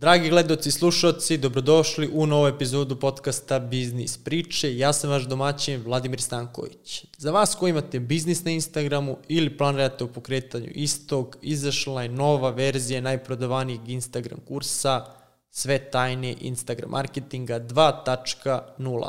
Dragi gledoci i slušalci, dobrodošli u novu epizodu podcasta Biznis priče. Ja sam vaš domaćin Vladimir Stanković. Za vas koji imate biznis na Instagramu ili planirate o pokretanju istog, izašla je nova verzija najprodavanijeg Instagram kursa Sve tajne Instagram marketinga 2.0.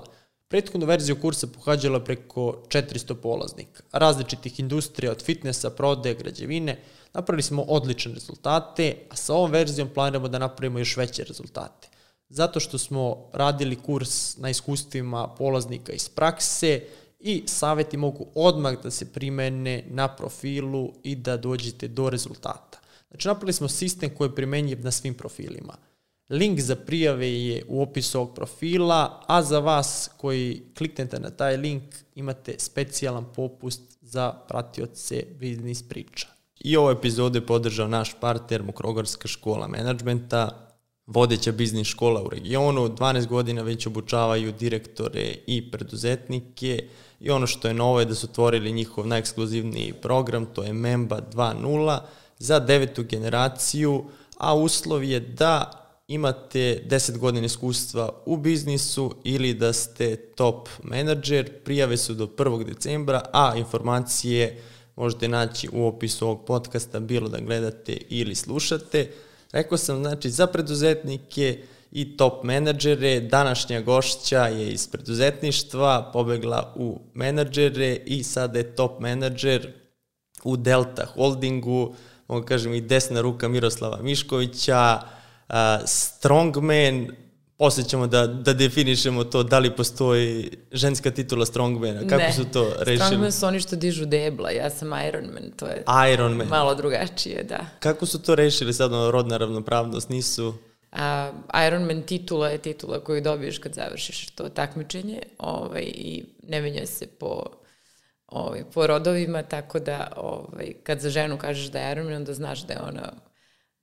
Prethodnu verziju kursa pohađala preko 400 polaznika, različitih industrija od fitnessa, prodaje, građevine – Napravili smo odlične rezultate, a sa ovom verzijom planiramo da napravimo još veće rezultate. Zato što smo radili kurs na iskustvima polaznika iz prakse i saveti mogu odmah da se primene na profilu i da dođete do rezultata. Znači, napravili smo sistem koji je primenjiv na svim profilima. Link za prijave je u opisu ovog profila, a za vas koji kliknete na taj link imate specijalan popust za pratioce biznis priča. I ovo epizodu je podržao naš partner Mokrogorska škola menadžmenta, vodeća biznis škola u regionu, 12 godina već obučavaju direktore i preduzetnike i ono što je novo je da su otvorili njihov najekskluzivniji program, to je Memba 2.0 za devetu generaciju, a uslov je da imate 10 godina iskustva u biznisu ili da ste top menadžer, prijave su do 1. decembra, a informacije možete naći u opisu ovog podcasta, bilo da gledate ili slušate. Rekao sam, znači, za preduzetnike i top menadžere, današnja gošća je iz preduzetništva, pobegla u menadžere i sada je top menadžer u Delta Holdingu, mogu kažem i desna ruka Miroslava Miškovića, uh, strongman, posle ćemo da, da definišemo to da li postoji ženska titula strongmana, kako ne. su to rešili? Strongman su oni što dižu debla, ja sam Ironman, to je Ironman. malo drugačije, da. Kako su to rešili sad, ono, rodna ravnopravnost, nisu... A, Ironman titula je titula koju dobiješ kad završiš to takmičenje ovaj, i ne menja se po, ovaj, po rodovima, tako da ovaj, kad za ženu kažeš da je Ironman, onda znaš da je ona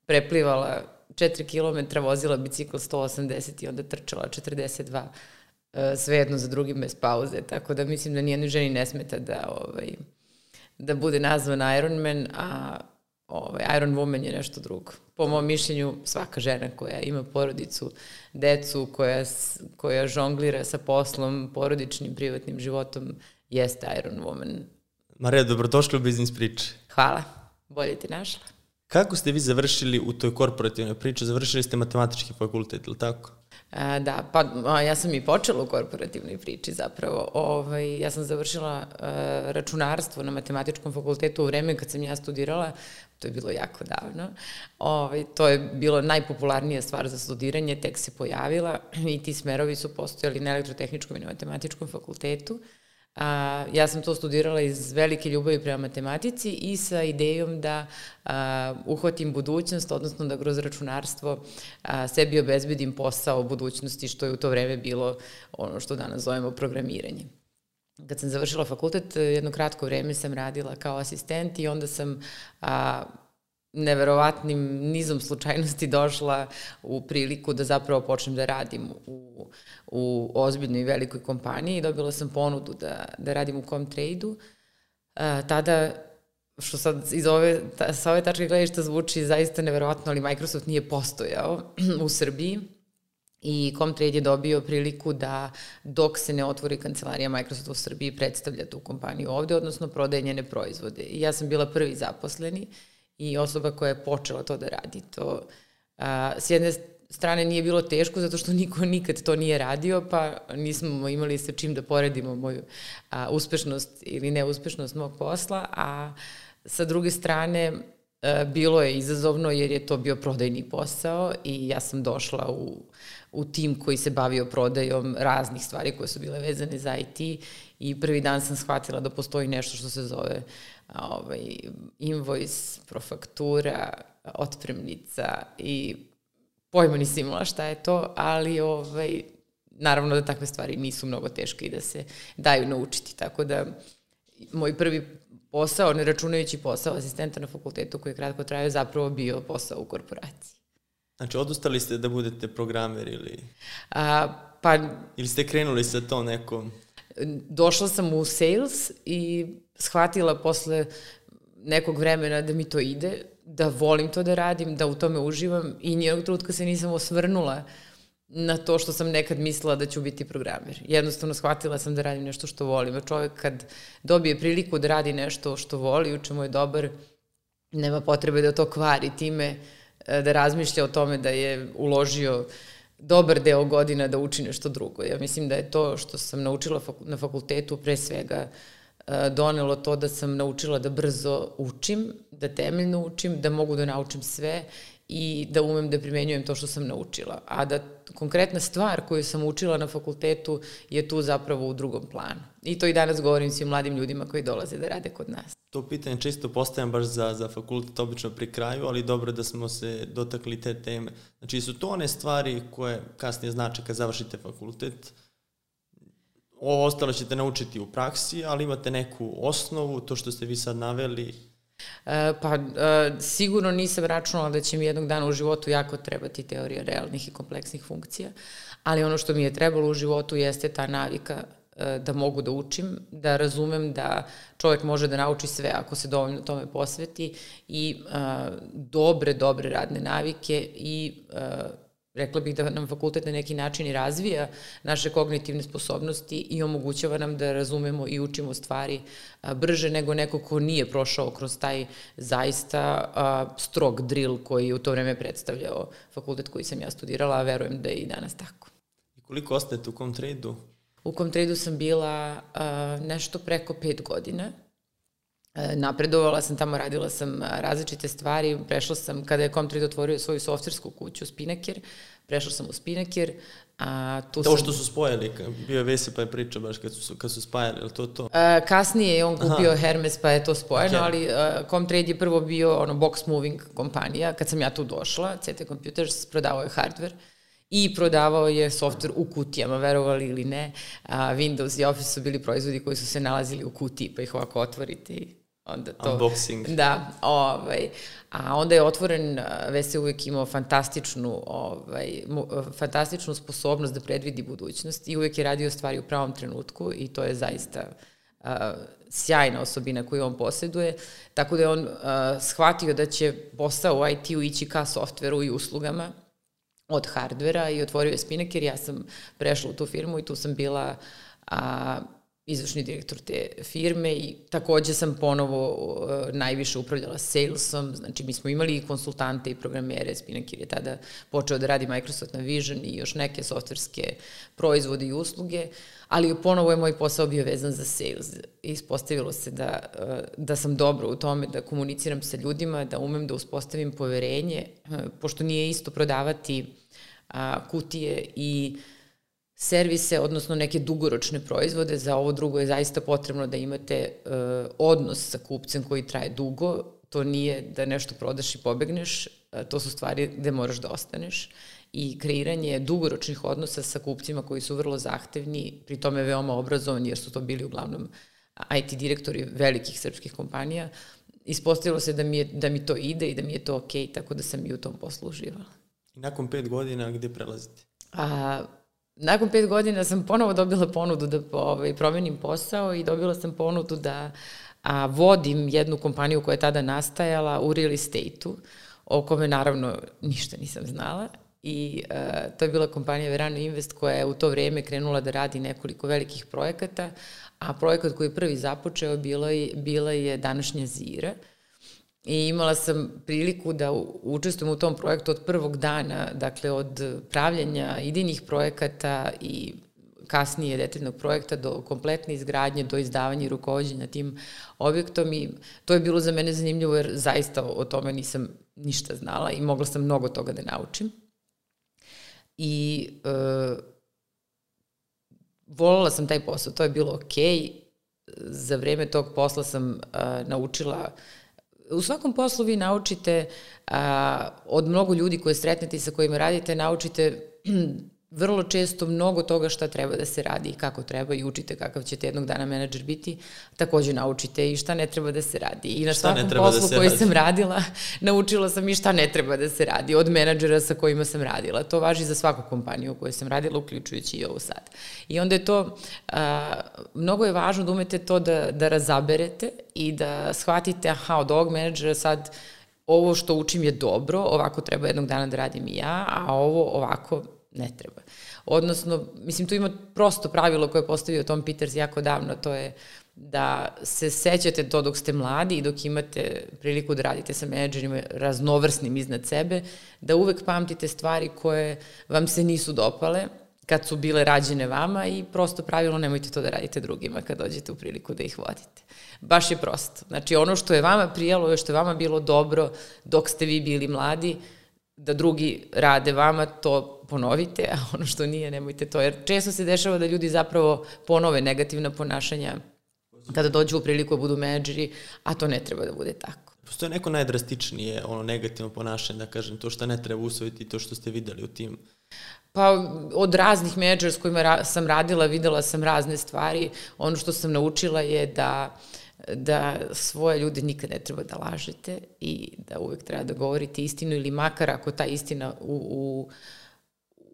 preplivala 4 km vozila bicikl 180 i onda trčala 42 e, svejedno za drugim bez pauze, tako da mislim da nijednoj ženi ne smeta da, ovaj, da bude nazvan Ironman, a ovaj, Iron Woman je nešto drugo. Po mom mišljenju, svaka žena koja ima porodicu, decu, koja, koja žonglira sa poslom, porodičnim, privatnim životom, jeste Iron Woman. Marija, dobrodošli u Biznis priče. Hvala, bolje ti našla. Kako ste vi završili u toj korporativnoj priči? Završili ste matematički fakultet, ili tako? A, da, pa ja sam i počela u korporativnoj priči zapravo. Ovaj, ja sam završila a, računarstvo na matematičkom fakultetu u vreme kad sam ja studirala, to je bilo jako davno. Ovaj, to je bilo najpopularnija stvar za studiranje, tek se pojavila i ti smerovi su postojali na elektrotehničkom i na matematičkom fakultetu. A, ja sam to studirala iz velike ljubavi prema matematici i sa idejom da a, uhvatim budućnost, odnosno da kroz računarstvo a, sebi obezbedim posao budućnosti, što je u to vreme bilo ono što danas zovemo programiranje. Kad sam završila fakultet, jedno kratko vreme sam radila kao asistent i onda sam a, neverovatnim nizom slučajnosti došla u priliku da zapravo počnem da radim u, u ozbiljnoj i velikoj kompaniji. Dobila sam ponudu da, da radim u Comtrade-u. Tada što sad iz ove, ta, sa ove tačke gledišta zvuči zaista neverovatno, ali Microsoft nije postojao u Srbiji i Comtrade je dobio priliku da dok se ne otvori kancelarija Microsoft u Srbiji predstavlja tu kompaniju ovde, odnosno prodaje njene proizvode. I ja sam bila prvi zaposleni i osoba koja je počela to da radi. To, a, s jedne strane nije bilo teško zato što niko nikad to nije radio, pa nismo imali sa čim da poredimo moju a, uspešnost ili neuspešnost mog posla, a sa druge strane a, bilo je izazovno jer je to bio prodajni posao i ja sam došla u, u tim koji se bavio prodajom raznih stvari koje su bile vezane za IT i prvi dan sam shvatila da postoji nešto što se zove ovaj, invoice, profaktura, otpremnica i pojma nisam imala šta je to, ali ovaj, naravno da takve stvari nisu mnogo teške i da se daju naučiti, tako da moj prvi posao, ne računajući posao asistenta na fakultetu koji je kratko trajao, zapravo bio posao u korporaciji. Znači, odustali ste da budete programer ili... A, pa... Ili ste krenuli sa to nekom... Došla sam u sales i shvatila posle nekog vremena da mi to ide, da volim to da radim, da u tome uživam i nijednog trutka se nisam osvrnula na to što sam nekad mislila da ću biti programer. Jednostavno shvatila sam da radim nešto što volim. A čovjek kad dobije priliku da radi nešto što voli, u čemu je dobar, nema potrebe da to kvari time, e, da razmišlja o tome da je uložio dobar deo godina da uči nešto drugo. Ja mislim da je to što sam naučila na fakultetu pre svega e, donelo to da sam naučila da brzo učim, da temeljno učim, da mogu da naučim sve i da umem da primenjujem to što sam naučila. A da konkretna stvar koju sam učila na fakultetu je tu zapravo u drugom planu. I to i danas govorim svim mladim ljudima koji dolaze da rade kod nas. To pitanje čisto postavljam baš za, za fakultet obično pri kraju, ali dobro da smo se dotakli te teme. Znači su to one stvari koje kasnije znače kad završite fakultet, ovo ostalo ćete naučiti u praksi, ali imate neku osnovu, to što ste vi sad naveli, E, pa e, sigurno nisam računala da će mi jednog dana u životu jako trebati teorija realnih i kompleksnih funkcija, ali ono što mi je trebalo u životu jeste ta navika e, da mogu da učim, da razumem da čovjek može da nauči sve ako se dovoljno tome posveti i dobre, dobre radne navike i rekla bih da nam fakultet na neki način i razvija naše kognitivne sposobnosti i omogućava nam da razumemo i učimo stvari brže nego neko ko nije prošao kroz taj zaista strog drill koji je u to vreme predstavljao fakultet koji sam ja studirala, a verujem da je i danas tako. I koliko ostajete u Comtrade-u? U Comtrade-u sam bila nešto preko pet godina napredovala sam tamo, radila sam različite stvari, prešla sam, kada je Comtrade otvorio svoju softversku kuću Spinnaker, prešla sam u Spinnaker, a tu to sam... što su spojili, bio je Vesi pa je priča baš kad su, kad su spajali, ili to to? A, e, kasnije je on kupio Aha. Hermes pa je to spojeno, okay. ali uh, Comtrade je prvo bio ono box moving kompanija, kad sam ja tu došla, CT Computers prodavao je hardware, i prodavao je software u kutijama, verovali ili ne. A, Windows i Office su bili proizvodi koji su se nalazili u kutiji, pa ih ovako otvorite i onda to... Unboxing. Da, ovaj, a onda je otvoren, Vese uvek imao fantastičnu, ovaj, fantastičnu sposobnost da predvidi budućnost i uvek je radio stvari u pravom trenutku i to je zaista uh, sjajna osobina koju on posjeduje, tako da je on uh, shvatio da će posao u IT-u ići ka softveru i uslugama od hardvera i otvorio je Spinnaker, ja sam prešla u tu firmu i tu sam bila a, izvršni direktor te firme i takođe sam ponovo uh, najviše upravljala salesom, znači mi smo imali i konsultante i programere, Spinakir je tada počeo da radi Microsoft na Vision i još neke softverske proizvode i usluge, ali ponovo je moj posao bio vezan za sales. Ispostavilo se da, uh, da sam dobro u tome da komuniciram sa ljudima, da umem da uspostavim poverenje, uh, pošto nije isto prodavati kutije i uh, servise, odnosno neke dugoročne proizvode, za ovo drugo je zaista potrebno da imate uh, odnos sa kupcem koji traje dugo, to nije da nešto prodaš i pobegneš, uh, to su stvari gde moraš da ostaneš i kreiranje dugoročnih odnosa sa kupcima koji su vrlo zahtevni, pri tome veoma obrazovani, jer su to bili uglavnom IT direktori velikih srpskih kompanija, ispostavilo se da mi, je, da mi to ide i da mi je to okej, okay, tako da sam i u tom poslu uživala. I nakon pet godina gde prelazite? A, nakon pet godina sam ponovo dobila ponudu da ovaj, promenim posao i dobila sam ponudu da a, vodim jednu kompaniju koja je tada nastajala u real estate-u, o kome naravno ništa nisam znala. I a, e, to je bila kompanija Verano Invest koja je u to vreme krenula da radi nekoliko velikih projekata, a projekat koji je prvi započeo bila je, bila je današnja Zira, I imala sam priliku da učestvujem u tom projektu od prvog dana, dakle od pravljanja idejnih projekata i kasnije detaljnog projekta do kompletne izgradnje, do izdavanja i rukovodđenja tim objektom i to je bilo za mene zanimljivo jer zaista o tome nisam ništa znala i mogla sam mnogo toga da naučim. I e, volala sam taj posao, to je bilo okej. Okay. Za vreme tog posla sam a, naučila u svakom poslu vi naučite a, od mnogo ljudi koje sretnete i sa kojima radite, naučite vrlo često mnogo toga šta treba da se radi i kako treba i učite kakav ćete jednog dana menadžer biti, takođe naučite i šta ne treba da se radi. I na šta svakom da poslu da koji radi. sam radila, naučila sam i šta ne treba da se radi od menadžera sa kojima sam radila. To važi za svaku kompaniju u kojoj sam radila, uključujući i ovu sad. I onda je to, a, mnogo je važno da umete to da, da razaberete i da shvatite, aha, od ovog menadžera sad ovo što učim je dobro, ovako treba jednog dana da radim i ja, a ovo ovako ne treba. Odnosno, mislim, tu ima prosto pravilo koje je postavio Tom Peters jako davno, to je da se sećate to dok ste mladi i dok imate priliku da radite sa menadžerima raznovrsnim iznad sebe, da uvek pamtite stvari koje vam se nisu dopale, kad su bile rađene vama i prosto pravilo nemojte to da radite drugima kad dođete u priliku da ih vodite. Baš je prosto. Znači ono što je vama prijalo, što je vama bilo dobro dok ste vi bili mladi, da drugi rade vama, to ponovite, a ono što nije, nemojte to. Jer često se dešava da ljudi zapravo ponove negativna ponašanja kada dođu u priliku da budu menadžeri, a to ne treba da bude tako. Postoje neko najdrastičnije ono negativno ponašanje, da kažem, to što ne treba usvojiti i to što ste videli u tim Pa od raznih menadžera s kojima ra sam radila, videla sam razne stvari. Ono što sam naučila je da uh, da svoje ljude nikad ne treba da lažete i da uvek treba da govorite istinu ili makar ako ta istina u, u,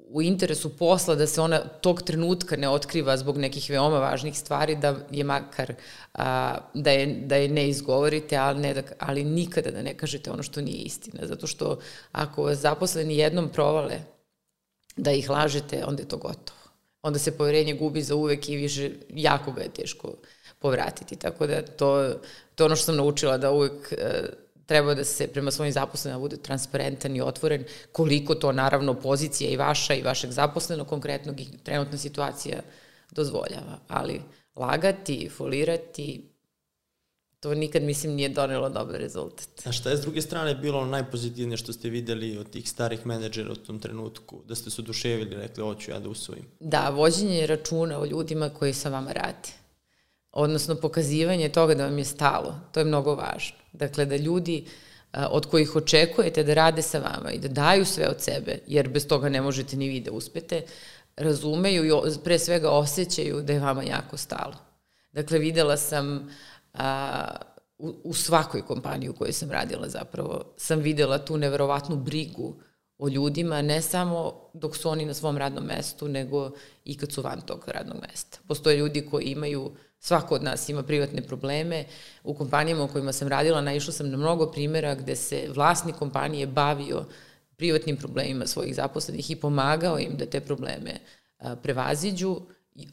u interesu posla da se ona tog trenutka ne otkriva zbog nekih veoma važnih stvari, da je makar a, da, je, da je ne izgovorite, ali, ne da, ali nikada da ne kažete ono što nije istina. Zato što ako vas zaposleni jednom provale da ih lažete, onda je to gotovo. Onda se poverenje gubi za uvek i više jako ga je teško povratiti. Tako da to, to ono što sam naučila da uvek e, treba da se prema svojim zaposlenima bude transparentan i otvoren, koliko to naravno pozicija i vaša i vašeg zaposlenog konkretnog i trenutna situacija dozvoljava. Ali lagati, folirati, to nikad, mislim, nije donelo dobar rezultat. A šta je s druge strane bilo najpozitivnije što ste videli od tih starih menadžera u tom trenutku? Da ste se oduševili, rekli, hoću ja da usvojim. Da, vođenje računa o ljudima koji sa vama rade odnosno pokazivanje toga da vam je stalo, to je mnogo važno. Dakle, da ljudi od kojih očekujete da rade sa vama i da daju sve od sebe, jer bez toga ne možete ni vi da uspete, razumeju i pre svega osjećaju da je vama jako stalo. Dakle, videla sam a, u, u svakoj kompaniji u kojoj sam radila zapravo, sam videla tu neverovatnu brigu o ljudima, ne samo dok su oni na svom radnom mestu, nego i kad su van tog radnog mesta. Postoje ljudi koji imaju Svako od nas ima privatne probleme. U kompanijama u kojima sam radila naišla sam na mnogo primera gde se vlasnik kompanije bavio privatnim problemima svojih zaposlenih i pomagao im da te probleme prevaziđu,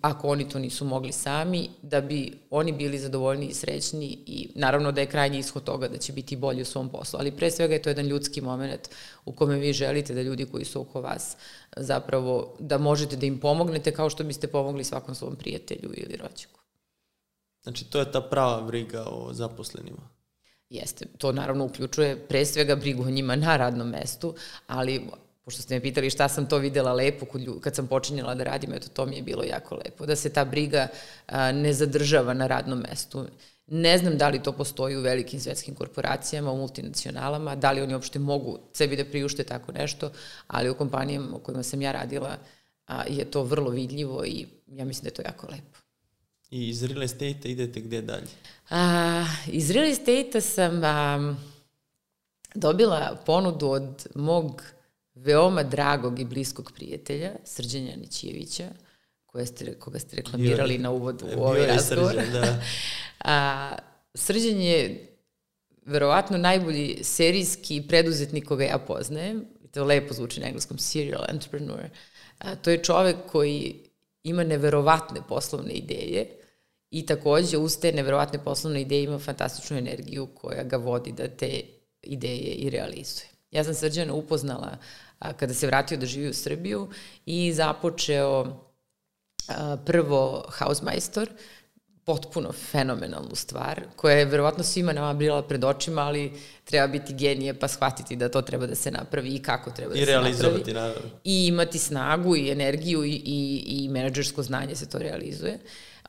ako oni to nisu mogli sami, da bi oni bili zadovoljni i srećni i naravno da je krajnji ishod toga da će biti bolji u svom poslu. Ali pre svega je to jedan ljudski moment u kome vi želite da ljudi koji su oko vas zapravo, da možete da im pomognete kao što biste pomogli svakom svom prijatelju ili rođaku. Znači, to je ta prava briga o zaposlenima. Jeste, to naravno uključuje pre svega brigu o njima na radnom mestu, ali pošto ste me pitali šta sam to videla lepo kad sam počinjala da radim, eto to mi je bilo jako lepo, da se ta briga a, ne zadržava na radnom mestu. Ne znam da li to postoji u velikim svetskim korporacijama, u multinacionalama, da li oni uopšte mogu sebi da priušte tako nešto, ali u kompanijama u kojima sam ja radila a, je to vrlo vidljivo i ja mislim da je to jako lepo. I iz real estate-a idete gde dalje? A, iz real estate-a sam a, dobila ponudu od mog veoma dragog i bliskog prijatelja, Srđanja Nićijevića, koje ste, koga ste reklamirali bio, na uvodu u ovaj razgovor. Srđan, da. a, Srđan je verovatno najbolji serijski preduzetnik koga ja poznajem. To lepo zvuči na engleskom, serial entrepreneur. A, to je čovek koji ima neverovatne poslovne ideje i takođe uz te neverovatne poslovne ideje ima fantastičnu energiju koja ga vodi da te ideje i realizuje. Ja sam Srđana upoznala a, kada se vratio da živi u Srbiju i započeo a, prvo Hausmeister, potpuno fenomenalnu stvar, koja je verovatno svima nama bila pred očima, ali treba biti genije pa shvatiti da to treba da se napravi i kako treba da I se napravi. I realizovati, naravno. I imati snagu i energiju i, i, i menadžersko znanje se to realizuje.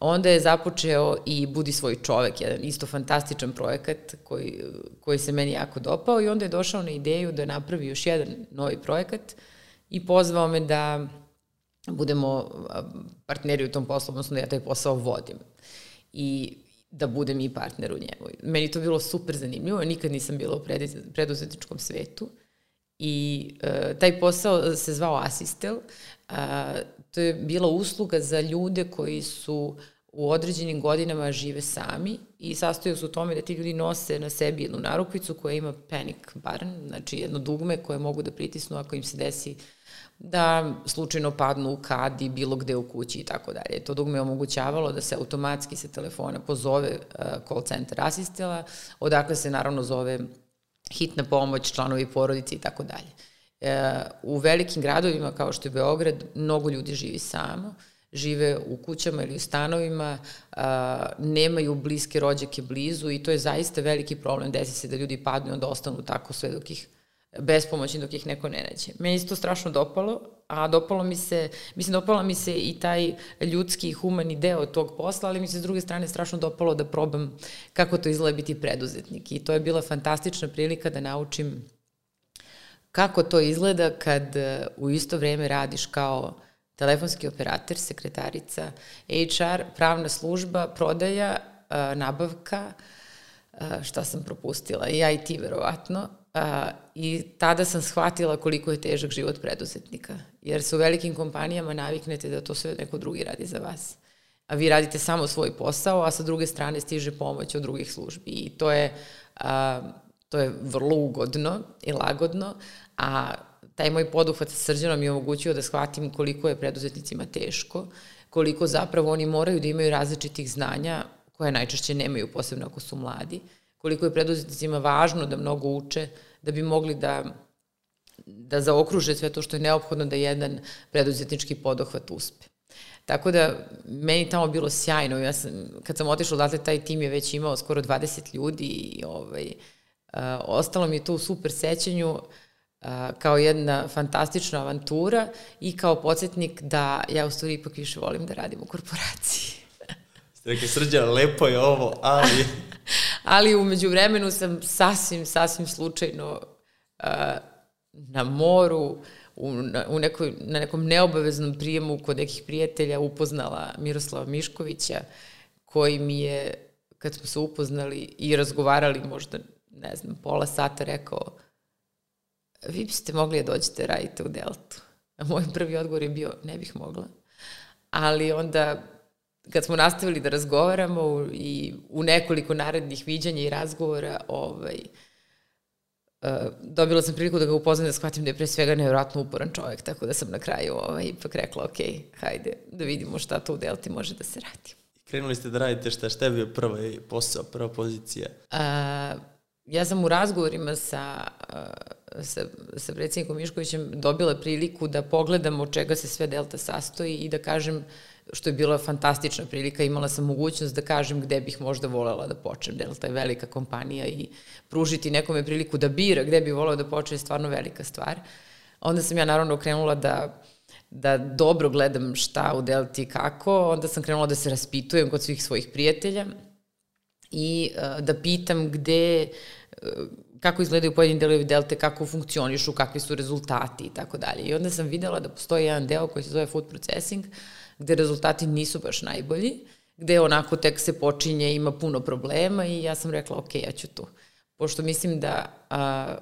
Onda je započeo i Budi svoj čovek, jedan isto fantastičan projekat koji, koji se meni jako dopao i onda je došao na ideju da napravi još jedan novi projekat i pozvao me da budemo partneri u tom poslu, odnosno da ja taj posao vodim. I da budem i partner u njemu. Meni to bilo super zanimljivo, nikad nisam bila u preduzetničkom svetu i uh, taj posao se zvao Asistel. Uh, to je bila usluga za ljude koji su u određenim godinama žive sami i sastoju se u tome da ti ljudi nose na sebi jednu narukvicu koja ima panic button, znači jedno dugme koje mogu da pritisnu ako im se desi da slučajno padnu u kadi bilo gde u kući i tako dalje. To dugme je omogućavalo da se automatski sa telefona pozove uh, call center asistela, odakle se naravno zove hitna pomoć, članovi porodice i tako dalje. E, u velikim gradovima kao što je Beograd, mnogo ljudi živi samo, žive u kućama ili u stanovima, a, nemaju bliske rođake blizu i to je zaista veliki problem. Desi se da ljudi padnu i onda ostanu tako sve dok ih bespomoćni dok ih neko ne nađe. Meni se to strašno dopalo, a dopalo mi se, mislim, dopala mi se i taj ljudski i humani deo tog posla, ali mi se s druge strane strašno dopalo da probam kako to izgleda biti preduzetnik. I to je bila fantastična prilika da naučim kako to izgleda kad e, u isto vreme radiš kao telefonski operator, sekretarica, HR, pravna služba, prodaja, e, nabavka, e, šta sam propustila, i IT verovatno, A, I tada sam shvatila koliko je težak život preduzetnika. Jer se u velikim kompanijama naviknete da to sve neko drugi radi za vas. A vi radite samo svoj posao, a sa druge strane stiže pomoć od drugih službi. I to je, a, to je vrlo ugodno i lagodno, a taj moj poduhvat sa srđanom je omogućio da shvatim koliko je preduzetnicima teško, koliko zapravo oni moraju da imaju različitih znanja koje najčešće nemaju, posebno ako su mladi, koliko je preduzetnicima važno da mnogo uče, da bi mogli da da zaokruže sve to što je neophodno da jedan preduzetnički podohvat uspe. Tako da, meni tamo bilo sjajno. Ja sam, kad sam otišla odatle, taj tim je već imao skoro 20 ljudi i ovaj, uh, ostalo mi je to u super sećanju uh, kao jedna fantastična avantura i kao podsjetnik da ja u stvari ipak više volim da radim u korporaciji. Ste rekli, srđa, lepo je ovo, ali... ali umeđu vremenu sam sasvim, sasvim slučajno uh, na moru, u, na, u nekoj, na nekom neobaveznom prijemu kod nekih prijatelja upoznala Miroslava Miškovića, koji mi je, kad smo se upoznali i razgovarali možda, ne znam, pola sata rekao, vi biste mogli da dođete radite u Deltu. A moj prvi odgovor je bio, ne bih mogla. Ali onda kad smo nastavili da razgovaramo i u nekoliko narednih viđanja i razgovora, ovaj, uh, dobila sam priliku da ga upoznam da shvatim da je pre svega nevjerojatno uporan čovjek, tako da sam na kraju ovaj, ipak rekla, ok, hajde da vidimo šta to u Delti može da se radi. Krenuli ste da radite šta, šta je bio prva posao, prva pozicija? Uh, ja sam u razgovorima sa, sa, sa predsjednikom Miškovićem dobila priliku da pogledam od čega se sve Delta sastoji i da kažem uh, što je bila fantastična prilika, imala sam mogućnost da kažem gde bih možda volela da počnem. Delta je velika kompanija i pružiti nekome priliku da bira gde bi voleo da počne je stvarno velika stvar. Onda sam ja naravno krenula da da dobro gledam šta u Delti kako, onda sam krenula da se raspitujem kod svih svojih prijatelja i uh, da pitam gde, uh, kako izgledaju pojedini delovi Delte, kako funkcionišu, kakvi su rezultati i tako dalje. I onda sam videla da postoji jedan deo koji se zove food processing, uh, gde rezultati nisu baš najbolji, gde onako tek se počinje, ima puno problema i ja sam rekla, ok, ja ću tu. Pošto mislim da a,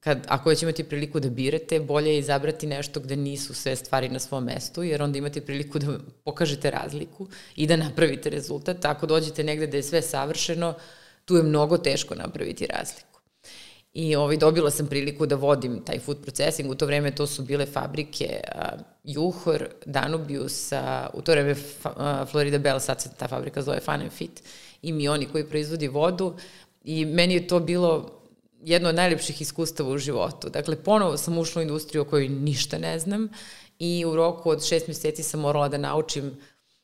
kad, ako već imate priliku da birate, bolje je izabrati nešto gde nisu sve stvari na svom mestu, jer onda imate priliku da pokažete razliku i da napravite rezultat. Ako dođete negde da je sve savršeno, tu je mnogo teško napraviti razliku. I ovaj, dobila sam priliku da vodim taj food processing. U to vreme to su bile fabrike uh, Juhor, Danubius, uh, u to vreme uh, Florida Bell, sad se ta fabrika zove Fun and Fit, i mi oni koji proizvodi vodu. I meni je to bilo jedno od najlepših iskustava u životu. Dakle, ponovo sam ušla u industriju o kojoj ništa ne znam i u roku od šest meseci sam morala da naučim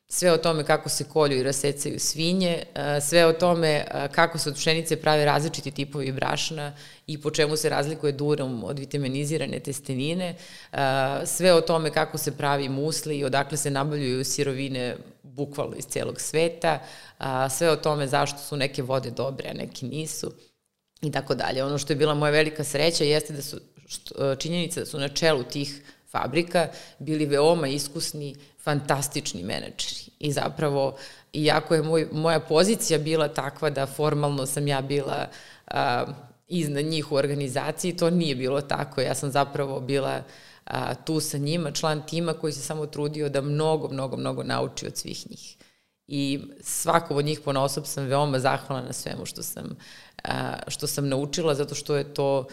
sve o tome kako se kolju i rasecaju svinje, sve o tome kako se od pšenice prave različiti tipovi brašna i po čemu se razlikuje durom od vitaminizirane testenine, sve o tome kako se pravi musli i odakle se nabavljaju sirovine bukvalno iz celog sveta, sve o tome zašto su neke vode dobre, a neke nisu i tako dalje. Ono što je bila moja velika sreća jeste da su činjenica da su na čelu tih fabrika, bili veoma iskusni, fantastični menadžeri. I zapravo, iako je moj, moja pozicija bila takva da formalno sam ja bila a, iznad njih u organizaciji, to nije bilo tako. Ja sam zapravo bila a, tu sa njima, član tima koji se samo trudio da mnogo, mnogo, mnogo nauči od svih njih. I svako od njih po osob sam veoma zahvalna na svemu što sam, a, što sam naučila, zato što je to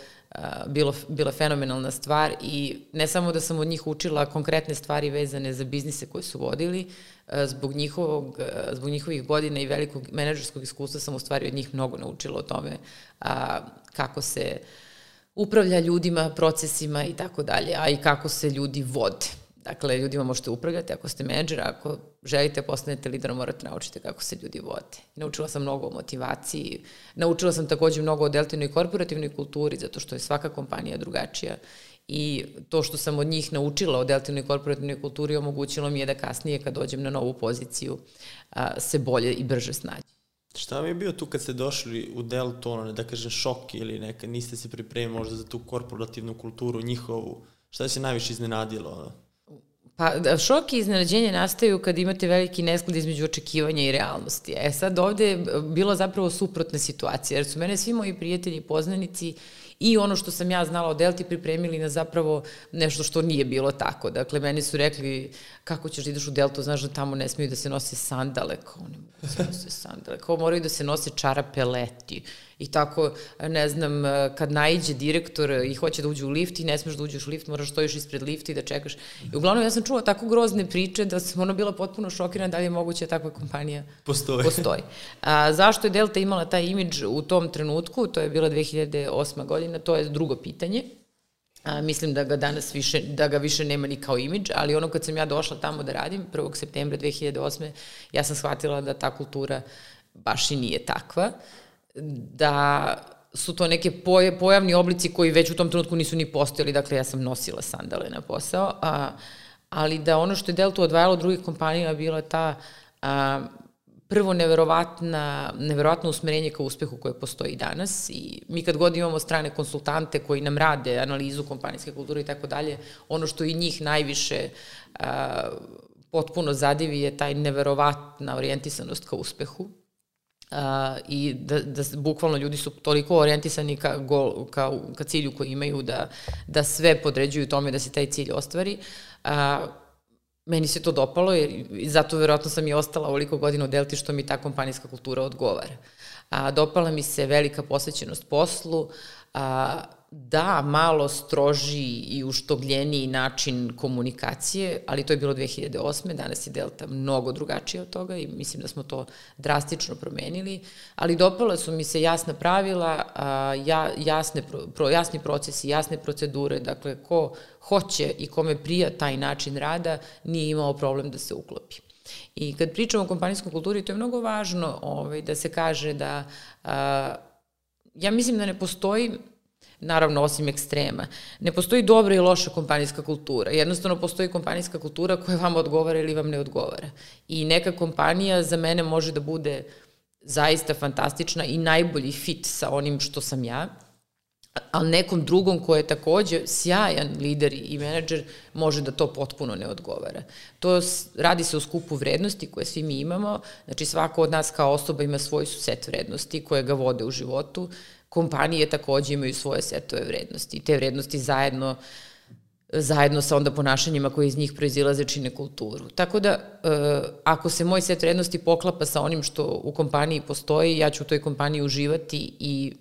bilo, bila fenomenalna stvar i ne samo da sam od njih učila konkretne stvari vezane za biznise koje su vodili, zbog, njihovog, zbog njihovih godina i velikog menadžerskog iskustva sam u stvari od njih mnogo naučila o tome a, kako se upravlja ljudima, procesima i tako dalje, a i kako se ljudi vode. Dakle, ljudima možete upravljati ako ste menadžer, ako želite da postanete lidera, morate naučiti kako se ljudi vode. Naučila sam mnogo o motivaciji, naučila sam takođe mnogo o deltinoj korporativnoj kulturi, zato što je svaka kompanija drugačija i to što sam od njih naučila o deltinoj korporativnoj kulturi omogućilo mi je da kasnije kad dođem na novu poziciju se bolje i brže snađe. Šta vam je bio tu kad ste došli u Deltu, ono, da kažem šok ili neka, niste se pripremili možda za tu korporativnu kulturu njihovu, šta se najviše iznenadilo? Ono? Pa da, šok i iznenađenje nastaju kad imate veliki nesklad između očekivanja i realnosti. E sad ovde je bilo zapravo suprotna situacija, jer su mene svi moji prijatelji i poznanici i ono što sam ja znala o Delti pripremili na zapravo nešto što nije bilo tako. Dakle, meni su rekli kako ćeš da ideš u Deltu, znaš da tamo ne smiju da se nose sandale, kao ne mogu da se nose sandale, kao moraju da se nose čarape leti. I tako, ne znam, kad najđe direktor i hoće da uđe u lift i ne smeš da uđeš u lift, moraš stojiš ispred lifta i da čekaš. I uglavnom ja sam čula tako grozne priče da sam ona bila potpuno šokirana da li je moguće da takva kompanija postoji. postoji. A, zašto je Delta imala taj imidž u tom trenutku, to je bila 2008. godina, to je drugo pitanje. A, mislim da ga danas više, da ga više nema ni kao imidž, ali ono kad sam ja došla tamo da radim, 1. septembra 2008. ja sam shvatila da ta kultura baš i nije takva da su to neke pojavni oblici koji već u tom trenutku nisu ni postojali, dakle ja sam nosila sandale na posao, a, ali da ono što je Delta odvajalo od drugih kompanija bila ta a, prvo neverovatna, neverovatno usmerenje ka uspehu koje postoji danas. I mi kad god imamo strane konsultante koji nam rade analizu kompanijske kulture i tako dalje, ono što i njih najviše a, potpuno zadivi je taj neverovatna orijentisanost ka uspehu I da, da bukvalno ljudi su toliko orijentisani ka, gol, ka, ka cilju koji imaju da, da sve podređuju tome da se taj cilj ostvari. Uh, meni se to dopalo i zato verovatno sam i ostala ovoliko godina u Delti što mi ta kompanijska kultura odgovara. A, dopala mi se velika posvećenost poslu, a, da, malo stroži i uštogljeniji način komunikacije, ali to je bilo 2008. Danas je Delta mnogo drugačija od toga i mislim da smo to drastično promenili, ali dopala su mi se jasna pravila, ja, jasne, pro, jasni procesi, jasne procedure, dakle, ko hoće i kome prija taj način rada, nije imao problem da se uklopi. I kad pričamo o kompanijskoj kulturi, to je mnogo važno ovaj, da se kaže da a, ja mislim da ne postoji naravno osim ekstrema. Ne postoji dobra i loša kompanijska kultura. Jednostavno postoji kompanijska kultura koja vam odgovara ili vam ne odgovara. I neka kompanija za mene može da bude zaista fantastična i najbolji fit sa onim što sam ja, ali nekom drugom ko je takođe sjajan lider i menadžer može da to potpuno ne odgovara. To radi se o skupu vrednosti koje svi mi imamo, znači svako od nas kao osoba ima svoj set vrednosti koje ga vode u životu, kompanije takođe imaju svoje setove vrednosti i te vrednosti zajedno zajedno sa onda ponašanjima koje iz njih proizilaze čine kulturu. Tako da, e, ako se moj set vrednosti poklapa sa onim što u kompaniji postoji, ja ću u toj kompaniji uživati i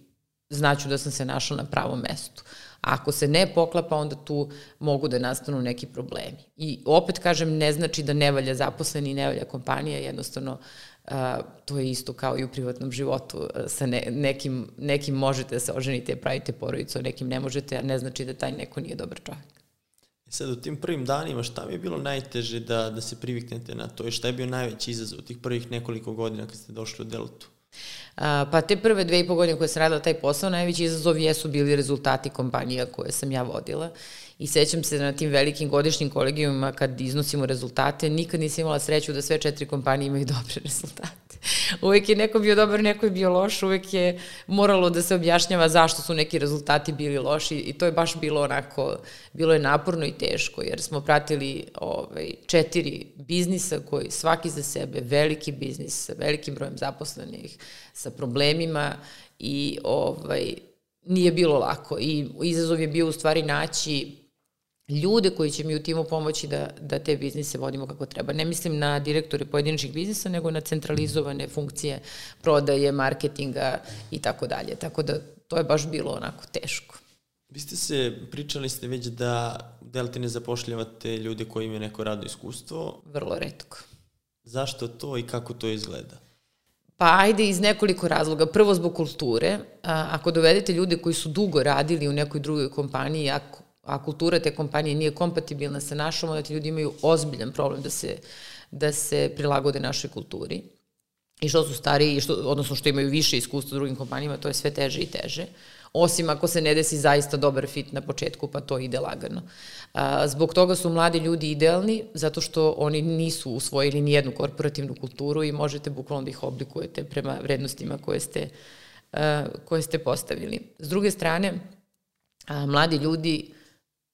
znaću da sam se našla na pravom mestu. A ako se ne poklapa, onda tu mogu da nastanu neki problemi. I opet kažem, ne znači da ne valja zaposleni ne valja kompanija, jednostavno to je isto kao i u privatnom životu. Sa ne, nekim, nekim možete da se oženite, pravite porodicu, nekim ne možete, a ne znači da taj neko nije dobar čovjek. E sad u tim prvim danima šta mi je bilo najteže da, da se priviknete na to i šta je bio najveći izazov tih prvih nekoliko godina kad ste došli u Deltu? A, pa te prve dve i po godine koje sam radila taj posao, najveći izazov jesu bili rezultati kompanija koje sam ja vodila i sećam se na tim velikim godišnjim kolegijumima kad iznosimo rezultate, nikad nisam imala sreću da sve četiri kompanije imaju dobre rezultate. uvek je neko bio dobar, neko je bio loš, uvek je moralo da se objašnjava zašto su neki rezultati bili loši i to je baš bilo onako, bilo je naporno i teško, jer smo pratili ovaj, četiri biznisa koji svaki za sebe, veliki biznis sa velikim brojem zaposlenih, sa problemima i ovaj, nije bilo lako i izazov je bio u stvari naći ljude koji će mi u timu pomoći da, da te biznise vodimo kako treba. Ne mislim na direktore pojedinačnih biznisa, nego na centralizovane funkcije prodaje, marketinga i tako dalje. Tako da to je baš bilo onako teško. Vi ste se, pričali ste već da Delta ne zapošljavate ljude koji imaju neko radno iskustvo. Vrlo redko. Zašto to i kako to izgleda? Pa ajde iz nekoliko razloga. Prvo zbog kulture. Ako dovedete ljude koji su dugo radili u nekoj drugoj kompaniji, ako a kultura te kompanije nije kompatibilna sa našom, onda ti ljudi imaju ozbiljan problem da se, da se prilagode našoj kulturi. I što su stariji, što, odnosno što imaju više iskustva u drugim kompanijama, to je sve teže i teže. Osim ako se ne desi zaista dobar fit na početku, pa to ide lagano. A, zbog toga su mladi ljudi idealni, zato što oni nisu usvojili ni jednu korporativnu kulturu i možete bukvalno da ih oblikujete prema vrednostima koje ste, a, koje ste postavili. S druge strane, a, mladi ljudi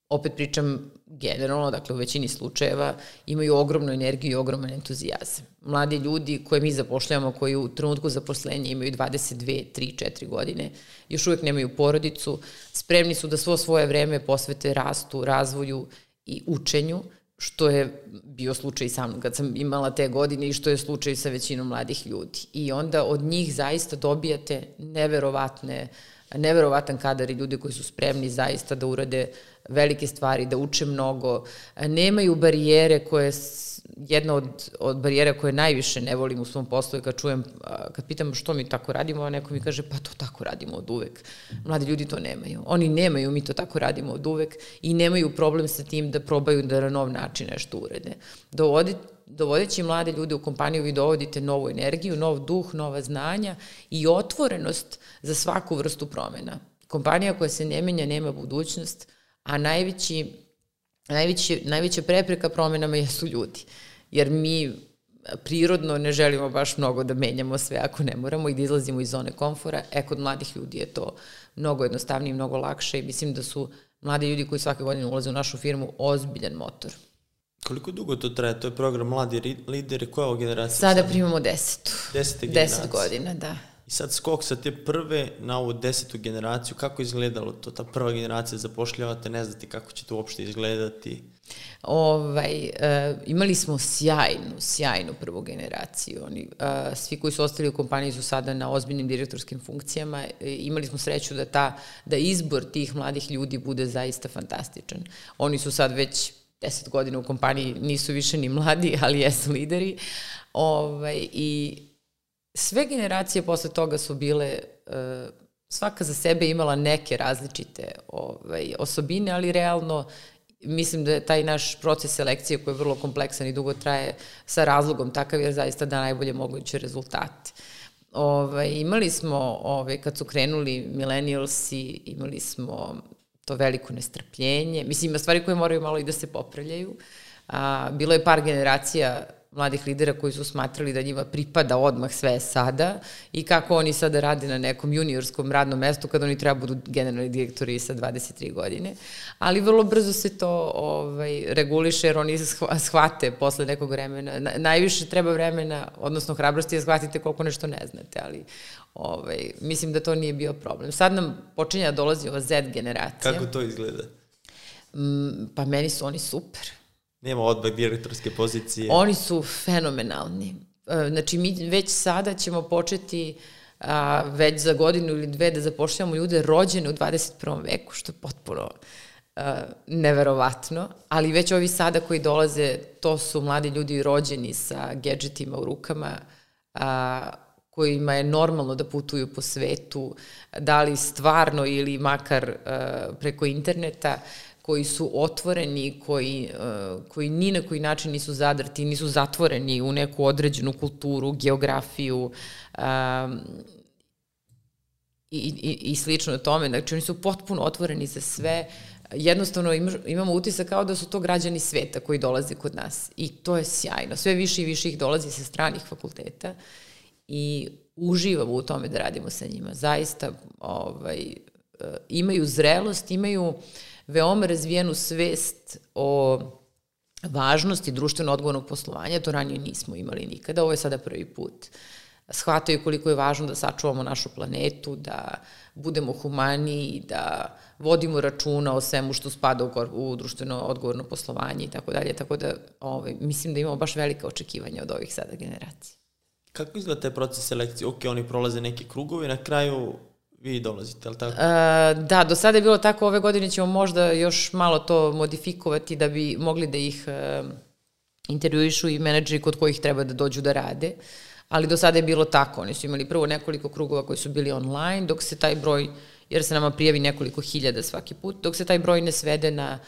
opet pričam generalno, dakle u većini slučajeva, imaju ogromnu energiju i ogroman entuzijazam. Mladi ljudi koje mi zapošljamo, koji u trenutku zaposlenja imaju 22, 3, 4 godine, još uvek nemaju porodicu, spremni su da svo svoje vreme posvete rastu, razvoju i učenju, što je bio slučaj sa mnom kad sam imala te godine i što je slučaj sa većinom mladih ljudi. I onda od njih zaista dobijate neverovatne, neverovatan kadar i ljudi koji su spremni zaista da urade velike stvari, da uče mnogo, nemaju barijere koje jedna od, od barijera koje najviše ne volim u svom poslu je kad čujem, kad pitam što mi tako radimo, a neko mi kaže pa to tako radimo od uvek. Mladi ljudi to nemaju. Oni nemaju, mi to tako radimo od uvek i nemaju problem sa tim da probaju da na nov način nešto urede. Dovoditi dovodeći mlade ljude u kompaniju vi dovodite novu energiju, nov duh, nova znanja i otvorenost za svaku vrstu promena. Kompanija koja se ne menja nema budućnost, a najveći, najveći, najveća prepreka promenama jesu ljudi. Jer mi prirodno ne želimo baš mnogo da menjamo sve ako ne moramo i da izlazimo iz zone komfora. E, kod mladih ljudi je to mnogo jednostavnije, mnogo lakše i mislim da su mladi ljudi koji svake godine ulaze u našu firmu ozbiljan motor. Koliko dugo to traje? To je program Mladi lideri. Koja je ovo generacija? Sada primamo desetu. Desete generacije. Deset godina, da. I sad skok sa te prve na ovu desetu generaciju, kako izgledalo to? Ta prva generacija zapošljavate, ne znate kako će to uopšte izgledati? Ovaj, e, imali smo sjajnu, sjajnu prvu generaciju. Oni, e, svi koji su ostali u kompaniji su sada na ozbiljnim direktorskim funkcijama. E, imali smo sreću da, ta, da izbor tih mladih ljudi bude zaista fantastičan. Oni su sad već deset godina u kompaniji, nisu više ni mladi, ali jesu lideri. Ovaj, I sve generacije posle toga su bile, uh, svaka za sebe imala neke različite ovaj, osobine, ali realno mislim da je taj naš proces selekcije koji je vrlo kompleksan i dugo traje sa razlogom takav jer zaista da najbolje moguće rezultate. Ovaj, imali smo, ovaj, kad su krenuli millennialsi, imali smo to veliko nestrpljenje. Mislim, ima stvari koje moraju malo i da se popravljaju. A, bilo je par generacija mladih lidera koji su smatrali da njima pripada odmah sve sada i kako oni sada rade na nekom juniorskom radnom mestu kada oni treba budu generalni direktori sa 23 godine. Ali vrlo brzo se to ovaj, reguliše jer oni shvate posle nekog vremena. Na, najviše treba vremena, odnosno hrabrosti da shvatite koliko nešto ne znate, ali ovaj, mislim da to nije bio problem. Sad nam počinja da dolazi ova Z generacija. Kako to izgleda? Mm, pa meni su oni super Nema odbak direktorske pozicije. Oni su fenomenalni. E, znači, mi već sada ćemo početi a, već za godinu ili dve da zapošljamo ljude rođene u 21. veku, što je potpuno a, neverovatno, ali već ovi sada koji dolaze, to su mladi ljudi rođeni sa gadgetima u rukama, a, kojima je normalno da putuju po svetu, da li stvarno ili makar a, preko interneta, koji su otvoreni, koji, uh, koji ni na koji način nisu zadrti, nisu zatvoreni u neku određenu kulturu, geografiju um, i, i, i slično tome. Znači, oni su potpuno otvoreni za sve. Jednostavno imamo utisak kao da su to građani sveta koji dolaze kod nas. I to je sjajno. Sve više i više ih dolazi sa stranih fakulteta i uživamo u tome da radimo sa njima. Zaista ovaj, e, imaju zrelost, imaju veoma razvijenu svest o važnosti društveno odgovornog poslovanja, to ranije nismo imali nikada, ovo je sada prvi put. Shvataju koliko je važno da sačuvamo našu planetu, da budemo humani, da vodimo računa o svemu što spada u, u društveno odgovorno poslovanje i tako dalje, tako da ovaj, mislim da imamo baš velike očekivanja od ovih sada generacija. Kako izgleda taj proces selekcije? Ok, oni prolaze neke krugove, na kraju vi dolazite, ali tako? Uh, da, do sada je bilo tako, ove godine ćemo možda još malo to modifikovati da bi mogli da ih uh, intervjuišu i menadžeri kod kojih treba da dođu da rade. Ali do sada je bilo tako, oni su imali prvo nekoliko krugova koji su bili online, dok se taj broj, jer se nama prijavi nekoliko hiljada svaki put, dok se taj broj ne svede na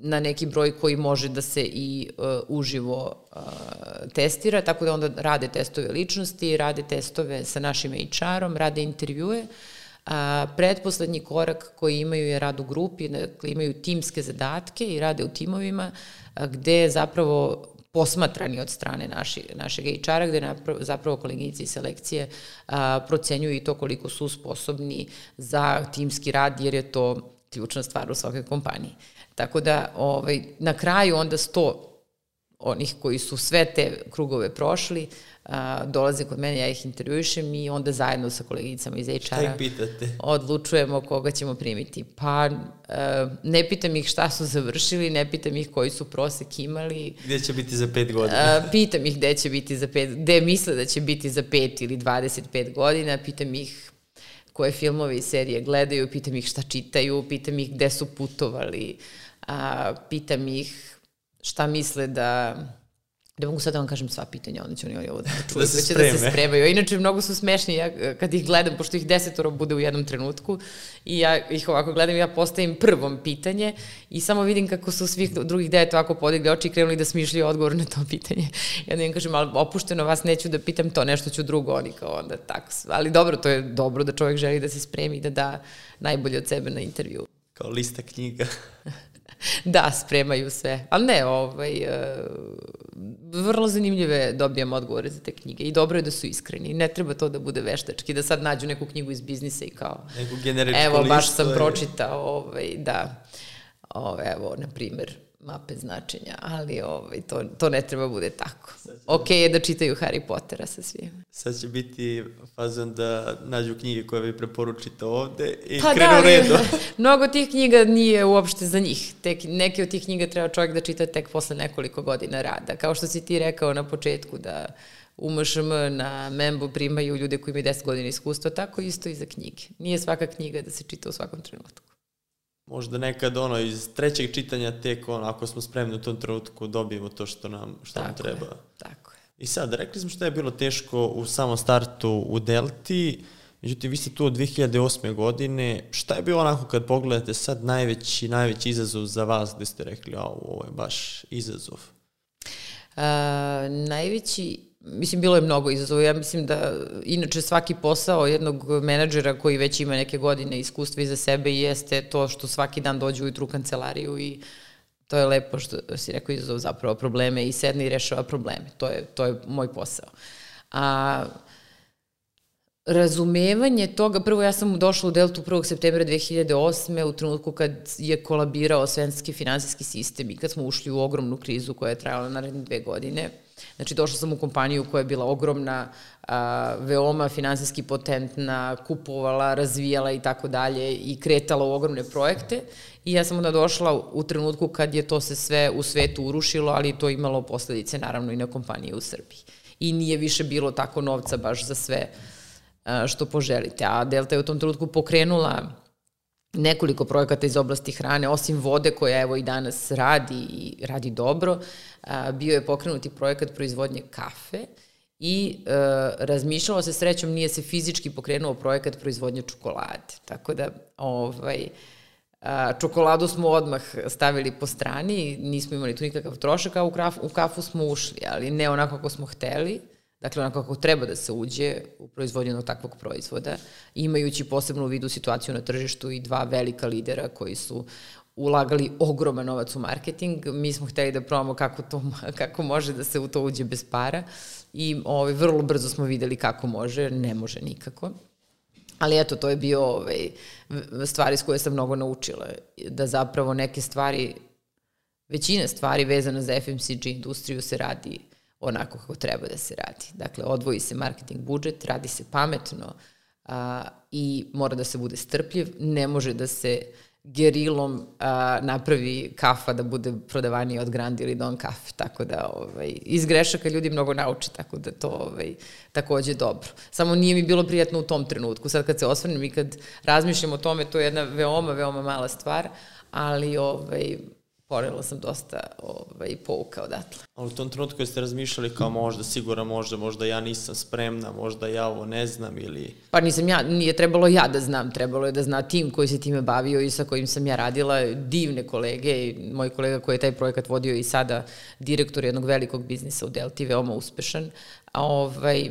na neki broj koji može da se i uh, uživo uh, testira, tako da onda rade testove ličnosti, rade testove sa našim HR-om, rade intervjue. A, predposlednji korak koji imaju je rad u grupi, dakle imaju timske zadatke i rade u timovima, a, gde zapravo posmatrani od strane naši, našeg HR-a, gde napravo, zapravo koleginici i selekcije a, procenjuju i to koliko su sposobni za timski rad, jer je to ključna stvar u svakoj kompaniji. Tako da ovaj, na kraju onda sto onih koji su sve te krugove prošli, a, dolaze kod mene, ja ih intervjušem i onda zajedno sa koleginicama iz HR-a odlučujemo koga ćemo primiti. Pa a, ne pitam ih šta su završili, ne pitam ih koji su prosek imali. Gde će biti za pet godina? A, pitam ih gde će biti za pet, gde misle da će biti za pet ili 25 godina, pitam ih koje filmove i serije gledaju, pitam ih šta čitaju, pitam ih gde su putovali, a, pitam ih šta misle da Ne mogu sad da vam kažem sva pitanja, onda će oni ovo da čuju, da, se da se spremaju. Inače, mnogo su smešni ja, kad ih gledam, pošto ih desetoro bude u jednom trenutku i ja ih ovako gledam i ja postavim prvom pitanje i samo vidim kako su svih drugih devet ovako podigli oči i krenuli da smišljaju odgovor na to pitanje. I onda im kažem, ali opušteno vas neću da pitam to, nešto ću drugo, oni kao onda tako. Ali dobro, to je dobro da čovjek želi da se spremi i da da najbolje od sebe na intervju. Kao lista knjiga. da, spremaju sve. Ali ne, ovaj, uh, vrlo zanimljive dobijam odgovore za te knjige i dobro je da su iskreni. Ne treba to da bude veštački, da sad nađu neku knjigu iz biznisa i kao... Neku generičku Evo, baš sam pročitao, ovaj, da. Ovo, evo, na primer, mape značenja, ali ovaj, to, to ne treba bude tako. Ok je da čitaju Harry Pottera sa svim. Sad će biti fazon da nađu knjige koje vi preporučite ovde i pa krenu da, redu. mnogo tih knjiga nije uopšte za njih. Tek, neke od tih knjiga treba čovjek da čita tek posle nekoliko godina rada. Kao što si ti rekao na početku da u MŠM na Membu primaju ljude koji imaju 10 godina iskustva, tako isto i za knjige. Nije svaka knjiga da se čita u svakom trenutku možda nekad ono iz trećeg čitanja tek ono, ako smo spremni u tom trenutku dobijemo to što nam, što tako nam treba. Je, tako je. I sad, rekli smo što je bilo teško u samom startu u Delti, međutim vi ste tu od 2008. godine, šta je bilo onako kad pogledate sad najveći, najveći izazov za vas gde ste rekli, a ovo je baš izazov? Uh, najveći Mislim, bilo je mnogo izazova. Ja mislim da, inače, svaki posao jednog menadžera koji već ima neke godine iskustva iza sebe jeste to što svaki dan dođe ujutru u kancelariju i to je lepo što si rekao izazov zapravo probleme i sedne i rešava probleme. To je, to je moj posao. A razumevanje toga, prvo ja sam došla u Deltu 1. septembra 2008. u trenutku kad je kolabirao svenski finansijski sistem i kad smo ušli u ogromnu krizu koja je trajala naredne dve godine Znači, došla sam u kompaniju koja je bila ogromna, a, veoma finansijski potentna, kupovala, razvijala i tako dalje i kretala u ogromne projekte. I ja sam onda došla u trenutku kad je to se sve u svetu urušilo, ali to imalo posledice naravno i na kompanije u Srbiji. I nije više bilo tako novca baš za sve a, što poželite. A Delta je u tom trenutku pokrenula nekoliko projekata iz oblasti hrane, osim vode koja evo i danas radi i radi dobro, bio je pokrenuti projekat proizvodnje kafe i e, razmišljalo se srećom nije se fizički pokrenuo projekat proizvodnje čokolade. Tako da ovaj, a, čokoladu smo odmah stavili po strani, nismo imali tu nikakav trošak, a u, kraf, u kafu smo ušli, ali ne onako kako smo hteli. Dakle, onako kako treba da se uđe u proizvodnju takvog proizvoda, imajući posebno u vidu situaciju na tržištu i dva velika lidera koji su ulagali ogroman novac u marketing. Mi smo hteli da probamo kako, to, kako može da se u to uđe bez para i ovaj, vrlo brzo smo videli kako može, ne može nikako. Ali eto, to je bio ovaj, stvari s koje sam mnogo naučila. Da zapravo neke stvari, većina stvari vezana za FMCG industriju se radi onako kako treba da se radi. Dakle, odvoji se marketing budžet, radi se pametno a, i mora da se bude strpljiv, ne može da se gerilom a, napravi kafa da bude prodavanija od Grand ili Don kafe, tako da ovaj, iz grešaka ljudi mnogo nauče, tako da to ovaj, takođe dobro. Samo nije mi bilo prijatno u tom trenutku. Sad kad se osvrnem i kad razmišljam o tome, to je jedna veoma, veoma mala stvar, ali ovaj, ponela sam dosta ovaj, pouka odatle. Ali u tom trenutku kad ste razmišljali kao možda, sigura možda, možda ja nisam spremna, možda ja ovo ne znam ili... Pa nisam ja, nije trebalo ja da znam, trebalo je da zna tim koji se time bavio i sa kojim sam ja radila, divne kolege i moj kolega koji je taj projekat vodio i sada direktor jednog velikog biznisa u Delti, veoma uspešan. A ovaj,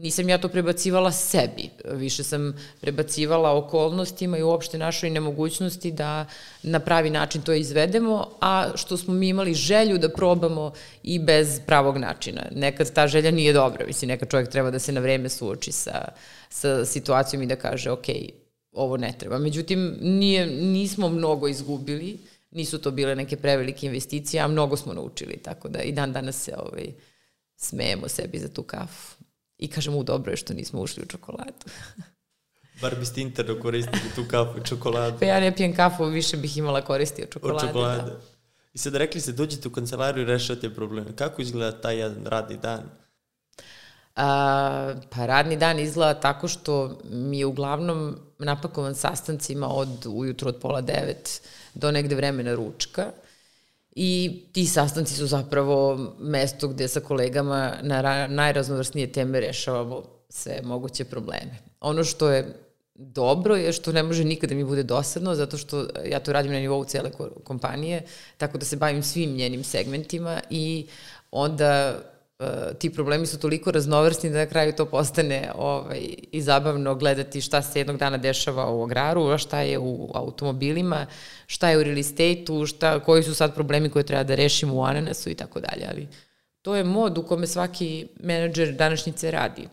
nisam ja to prebacivala sebi, više sam prebacivala okolnostima i uopšte našoj nemogućnosti da na pravi način to izvedemo, a što smo mi imali želju da probamo i bez pravog načina. Nekad ta želja nije dobra, mislim, nekad čovjek treba da se na vreme suoči sa, sa situacijom i da kaže, ok, ovo ne treba. Međutim, nije, nismo mnogo izgubili, nisu to bile neke prevelike investicije, a mnogo smo naučili, tako da i dan danas se ovaj, smejemo sebi za tu kafu. I kažem, u dobro je što nismo ušli u čokoladu. Bar biste interno koristili tu kafu i čokoladu. Pa ja ne pijem kafu, više bih imala koristi od čokolade. Od čokolade. Da. I sad rekli ste, dođete u kancelariju i rešavate probleme. Kako izgleda taj jedan radni dan? A, pa radni dan izgleda tako što mi je uglavnom napakovan sastancima od ujutro od pola devet do negde vremena ručka. I ti sastanci su zapravo mesto gde sa kolegama na najraznovrsnije teme rešavamo sve moguće probleme. Ono što je dobro je što ne može nikada mi bude dosadno, zato što ja to radim na nivou cele kompanije, tako da se bavim svim njenim segmentima i onda E, ti problemi su toliko raznovrsni da na kraju to postane ovaj, i zabavno gledati šta se jednog dana dešava u agraru, a šta je u automobilima, šta je u real estate-u, šta, koji su sad problemi koje treba da rešimo u ananasu i tako dalje. Ali to je mod u kome svaki menadžer današnjice radi.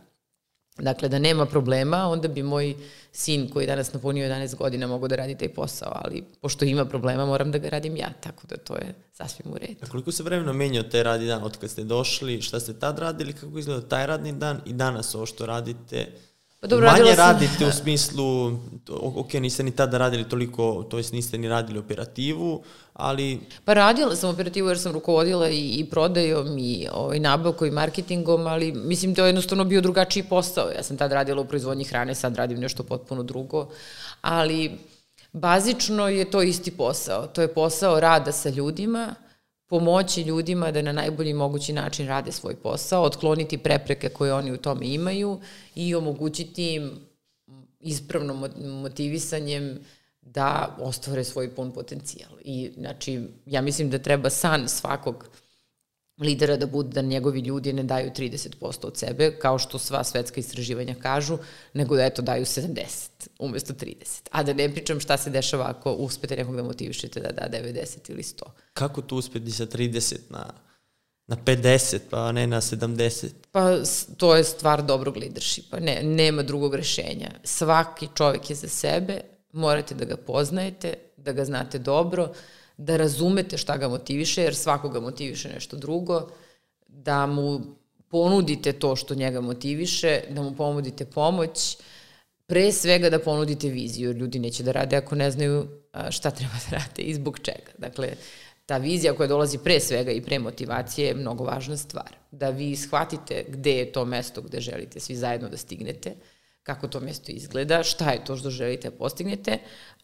Dakle, da nema problema, onda bi moj sin koji je danas napunio 11 godina mogao da radi taj posao, ali pošto ima problema moram da ga radim ja, tako da to je sasvim u redu. A koliko se vremena menjao taj radni dan od kad ste došli, šta ste tad radili, kako izgleda taj radni dan i danas ovo što radite? Pa dobro, Manje sam... radite u smislu, ok, niste ni tada radili toliko, to jest niste ni radili operativu, ali... Pa radila sam operativu jer sam rukovodila i, i prodajom i ovaj, nabavkom i marketingom, ali mislim to je jednostavno bio drugačiji posao. Ja sam tad radila u proizvodnji hrane, sad radim nešto potpuno drugo, ali bazično je to isti posao. To je posao rada sa ljudima, pomoći ljudima da na najbolji mogući način rade svoj posao, otkloniti prepreke koje oni u tome imaju i omogućiti im ispravno motivisanjem da ostvare svoj pun potencijal. I, znači, ja mislim da treba san svakog lidera da bude da njegovi ljudi ne daju 30% od sebe, kao što sva svetska istraživanja kažu, nego da eto daju 70 umesto 30. A da ne pričam šta se dešava ako uspete nekog da motivišete da da 90 ili 100. Kako tu uspeti sa 30 na na 50, pa ne na 70. Pa to je stvar dobrog leadershipa. Ne, nema drugog rešenja. Svaki čovek je za sebe, morate da ga poznajete, da ga znate dobro, da razumete šta ga motiviše, jer svakoga motiviše nešto drugo, da mu ponudite to što njega motiviše, da mu ponudite pomoć, pre svega da ponudite viziju, jer ljudi neće da rade ako ne znaju šta treba da rade i zbog čega. Dakle, ta vizija koja dolazi pre svega i pre motivacije je mnogo važna stvar. Da vi shvatite gde je to mesto gde želite svi zajedno da stignete, kako to mesto izgleda, šta je to što želite da postignete,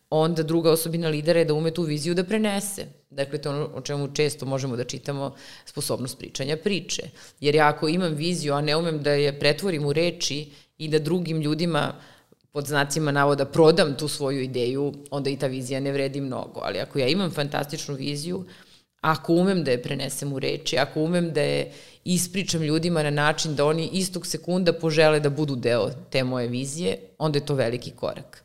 onda druga osobina lidera je da ume tu viziju da prenese. Dakle, to ono o čemu često možemo da čitamo sposobnost pričanja priče. Jer ja ako imam viziju, a ne umem da je pretvorim u reči i da drugim ljudima pod znacima navoda prodam tu svoju ideju, onda i ta vizija ne vredi mnogo. Ali ako ja imam fantastičnu viziju, ako umem da je prenesem u reči, ako umem da je ispričam ljudima na način da oni istog sekunda požele da budu deo te moje vizije, onda je to veliki korak.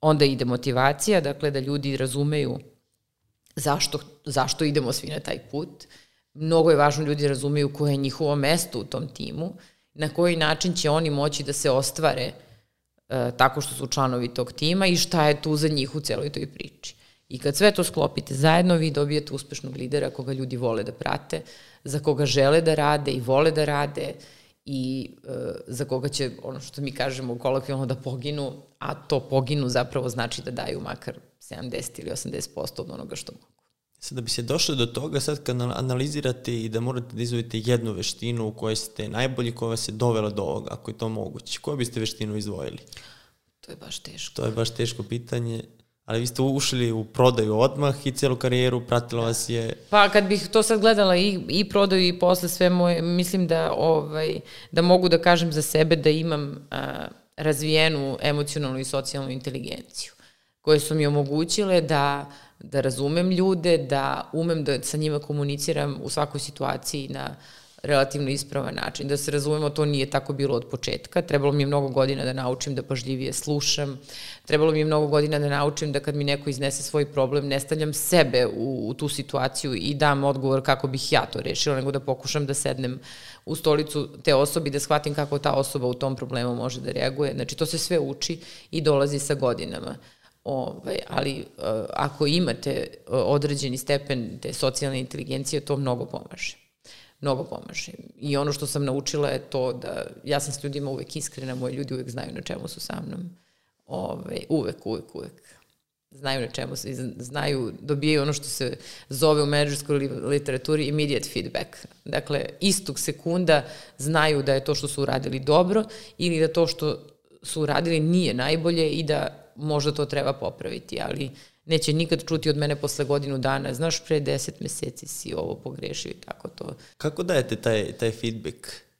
Onda ide motivacija, dakle da ljudi razumeju zašto, zašto idemo svi na taj put. Mnogo je važno ljudi razumeju koje je njihovo mesto u tom timu, na koji način će oni moći da se ostvare e, tako što su članovi tog tima i šta je tu za njih u celoj toj priči. I kad sve to sklopite zajedno, vi dobijete uspešnog lidera koga ljudi vole da prate, za koga žele da rade i vole da rade i e, za koga će, ono što mi kažemo kolokvijalno, da poginu, a to poginu zapravo znači da daju makar 70 ili 80% od onoga što mogu. Sad da bi se došli do toga, sad kad analizirate i da morate da izvojite jednu veštinu u kojoj ste najbolji, koja vas je dovela do ovoga, ako je to moguće, koju biste veštinu izdvojili? To je baš teško. To je baš teško pitanje. Ali vi ste ušli u prodaju odmah i celu karijeru, pratila vas je... Pa kad bih to sad gledala i, i prodaju i posle sve moje, mislim da, ovaj, da mogu da kažem za sebe da imam a, razvijenu emocionalnu i socijalnu inteligenciju koje su mi omogućile da, da razumem ljude, da umem da sa njima komuniciram u svakoj situaciji na relativno ispravan način. Da se razumemo, to nije tako bilo od početka. Trebalo mi je mnogo godina da naučim da pažljivije slušam. Trebalo mi je mnogo godina da naučim da kad mi neko iznese svoj problem, ne stavljam sebe u, u tu situaciju i dam odgovor kako bih ja to rešila, nego da pokušam da sednem u stolicu te osobi, da shvatim kako ta osoba u tom problemu može da reaguje. Znači, to se sve uči i dolazi sa godinama. Ovaj, ali uh, ako imate uh, određeni stepen te socijalne inteligencije, to mnogo pomaže. Mnogo pomaže. I ono što sam naučila je to da ja sam s ljudima uvek iskrena, moji ljudi uvek znaju na čemu su sa mnom. Ovaj, uvek, uvek, uvek. Znaju na čemu su, znaju, dobijaju ono što se zove u menadžerskoj literaturi immediate feedback. Dakle, istog sekunda znaju da je to što su uradili dobro ili da to što su uradili nije najbolje i da možda to treba popraviti, ali neće nikad čuti od mene posle godinu dana, znaš, pre deset meseci si ovo pogrešio i tako to. Kako dajete taj, taj feedback?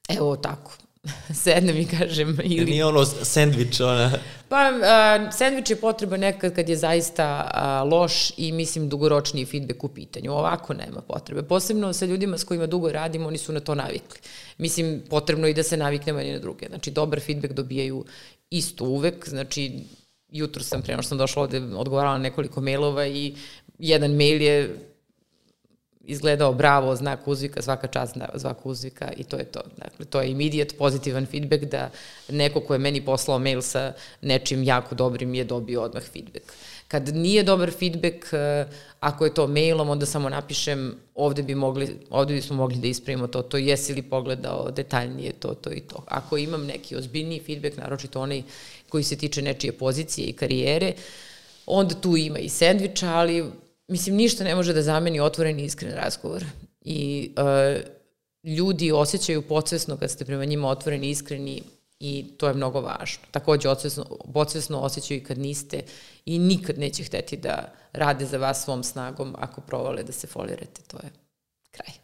Evo tako, sednem i kažem ili... Nije ono sandvič, ona... Pa, a, sandvič je potreba nekad kad je zaista a, loš i mislim dugoročniji feedback u pitanju. Ovako nema potrebe. Posebno sa ljudima s kojima dugo radimo, oni su na to navikli. Mislim, potrebno i da se naviknemo i na druge. Znači, dobar feedback dobijaju isto uvek, znači jutro sam, prema što sam došla ovde, odgovarala nekoliko mailova i jedan mail je izgledao bravo, znak uzvika, svaka čast znak uzvika i to je to. Dakle, to je immediate pozitivan feedback da neko ko je meni poslao mail sa nečim jako dobrim je dobio odmah feedback. Kad nije dobar feedback, eh, ako je to mailom, onda samo napišem ovde bi mogli, ovde bismo mogli da ispravimo to, to jesi li pogledao detaljnije to, to i to. Ako imam neki ozbiljniji feedback, naročito onaj koji se tiče nečije pozicije i karijere, onda tu ima i sendviča, ali mislim ništa ne može da zameni otvoren i iskren razgovor. I uh, ljudi osjećaju podsvesno kad ste prema njima otvoreni i iskreni i to je mnogo važno. Takođe, podsvesno, osjećaju i kad niste i nikad neće hteti da rade za vas svom snagom ako provale da se folirate. To je kraj.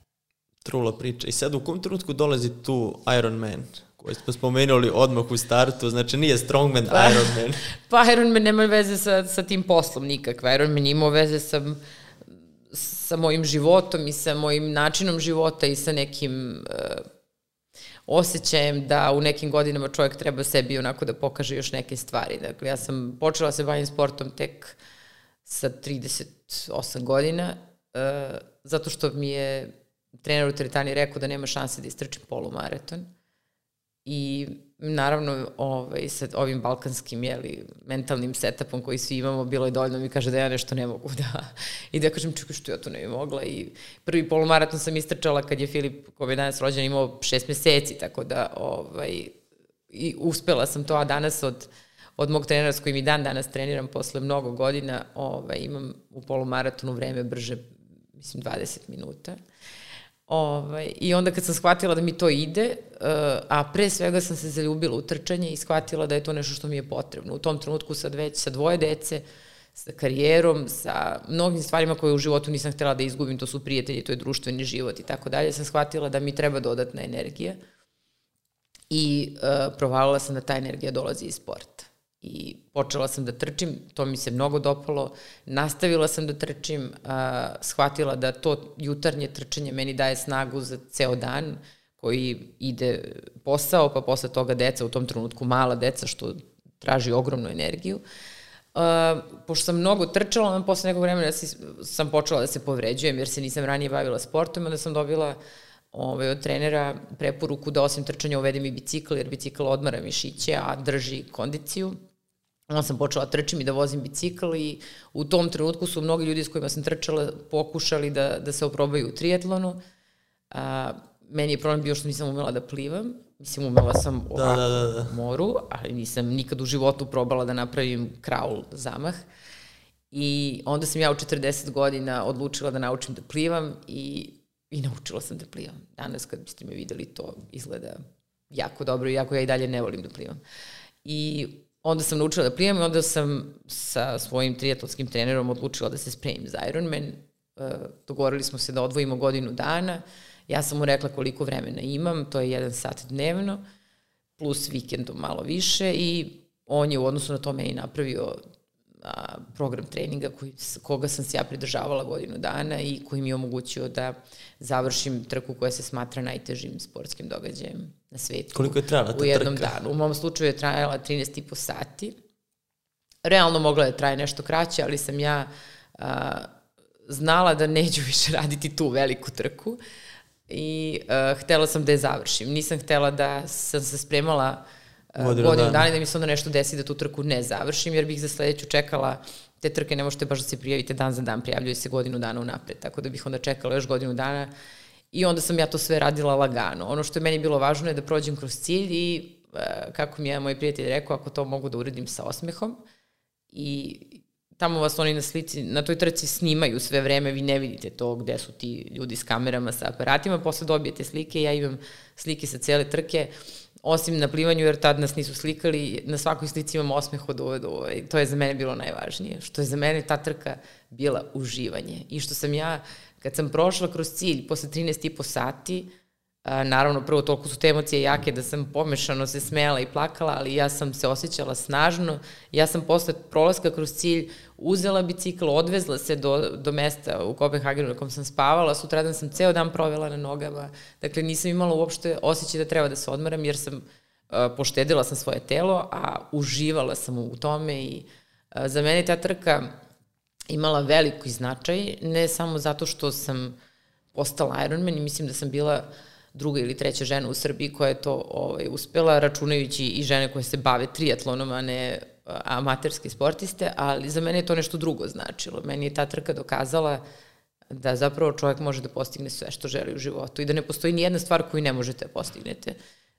Trula priča. I sad u kom trenutku dolazi tu Iron Man? Koji smo spomenuli odmah u startu, znači nije Strongman pa, Ironman. pa Ironman nema veze sa, sa tim poslom nikakve. Ironman imao veze sa, sa mojim životom i sa mojim načinom života i sa nekim uh, osjećajem da u nekim godinama čovjek treba sebi onako da pokaže još neke stvari. Dakle, ja sam počela se bavim sportom tek sa 38 godina, uh, zato što mi je trener u teretani rekao da nema šanse da istrčim polumaraton i naravno ovaj, sa ovim balkanskim jeli, mentalnim setupom koji svi imamo, bilo je dovoljno da mi kaže da ja nešto ne mogu da... I da ja kažem, čekaj što ja to ne bi mogla. I prvi polumaraton sam istrčala kad je Filip, koji je danas rođen, imao šest meseci, tako da ovaj, i uspela sam to, a danas od, od mog trenera s kojim i dan danas treniram posle mnogo godina, ovaj, imam u polumaratonu vreme brže, mislim, 20 minuta. Ovaj, I onda kad sam shvatila da mi to ide, uh, a pre svega sam se zaljubila u trčanje i shvatila da je to nešto što mi je potrebno. U tom trenutku sad već sa dvoje dece, sa karijerom, sa mnogim stvarima koje u životu nisam htela da izgubim, to su prijatelji, to je društveni život i tako dalje, sam shvatila da mi treba dodatna energija i uh, provalila sam da ta energija dolazi iz sporta i počela sam da trčim, to mi se mnogo dopalo, nastavila sam da trčim, a, shvatila da to jutarnje trčanje meni daje snagu za ceo dan, koji ide posao, pa posle toga deca, u tom trenutku mala deca, što traži ogromnu energiju. Uh, pošto sam mnogo trčala, onda posle nekog vremena si, sam počela da se povređujem, jer se nisam ranije bavila sportom, onda sam dobila ovaj, od trenera preporuku da osim trčanja uvedem i bicikl, jer bicikl odmara mišiće, a drži kondiciju. Onda sam počela da trčim i da vozim bicikl i u tom trenutku su mnogi ljudi s kojima sam trčala pokušali da, da se oprobaju u triatlonu. A, meni je problem bio što nisam umela da plivam. Mislim, umela sam da, ovako da, da, da. moru, ali nisam nikad u životu probala da napravim kraul zamah. I onda sam ja u 40 godina odlučila da naučim da plivam i, i naučila sam da plivam. Danas kad biste me videli to izgleda jako dobro, iako ja i dalje ne volim da plivam. I onda sam naučila da plivam i onda sam sa svojim triatlonskim trenerom odlučila da se spremim za Ironman. Uh, dogovorili smo se da odvojimo godinu dana. Ja sam mu rekla koliko vremena imam, to je jedan sat dnevno, plus vikendom malo više i on je u odnosu na to meni napravio a, program treninga koji, koga sam se ja pridržavala godinu dana i koji mi je omogućio da završim trku koja se smatra najtežim sportskim događajem na svetu. Koliko je trajala ta trka? U jednom trka? danu. U mom slučaju je trajala 13,5 sati. Realno mogla je da traje nešto kraće, ali sam ja a, znala da neću više raditi tu veliku trku i uh, htela sam da je završim. Nisam htela da sam se spremala uh, godinu, godinu dana i da mi se onda nešto desi da tu trku ne završim, jer bih za sledeću čekala te trke ne možete baš da se prijavite dan za dan, prijavljuje se godinu dana unapred, tako da bih onda čekala još godinu dana i onda sam ja to sve radila lagano. Ono što je meni bilo važno je da prođem kroz cilj i uh, kako mi je moj prijatelj rekao, ako to mogu da uradim sa osmehom. I tamo vas oni na slici, na toj trci snimaju sve vreme, vi ne vidite to gde su ti ljudi s kamerama, sa aparatima, posle dobijete slike, ja imam slike sa cele trke, osim na plivanju, jer tad nas nisu slikali, na svakoj slici imam osmeh od ove do ove. To je za mene bilo najvažnije. Što je za mene ta trka bila uživanje. I što sam ja, kad sam prošla kroz cilj, posle 13,5 sati, naravno, prvo toliko su te emocije jake da sam pomešano se smela i plakala, ali ja sam se osjećala snažno. Ja sam posle prolaska kroz cilj uzela bicikl, odvezla se do, do mesta u Kopenhagenu na kom sam spavala, sutradan sam ceo dan provela na nogama, dakle nisam imala uopšte osjećaj da treba da se odmaram jer sam poštedila sam svoje telo, a uživala sam u tome i za mene ta trka imala veliko značaj, ne samo zato što sam postala Ironman i mislim da sam bila uh, druga ili treća žena u Srbiji koja je to ovaj, uspela, računajući i žene koje se bave triatlonom, a ne amaterske sportiste, ali za mene je to nešto drugo značilo. Meni je ta trka dokazala da zapravo čovjek može da postigne sve što želi u životu i da ne postoji ni jedna stvar koju ne možete da postignete.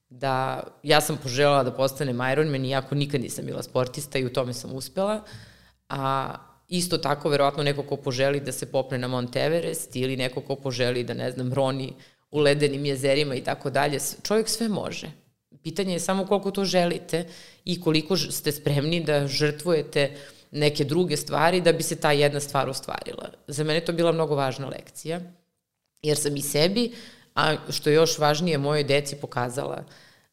Da, ja sam poželjala da postanem Ironman, iako nikad nisam bila sportista i u tome sam uspela, a isto tako verovatno neko ko poželi da se popne na Mount Everest ili neko ko poželi da, ne znam, roni u ledenim jezerima i tako dalje. Čovjek sve može. Pitanje je samo koliko to želite i koliko ste spremni da žrtvujete neke druge stvari da bi se ta jedna stvar ostvarila. Za mene to bila mnogo važna lekcija, jer sam i sebi, a što je još važnije, mojoj deci pokazala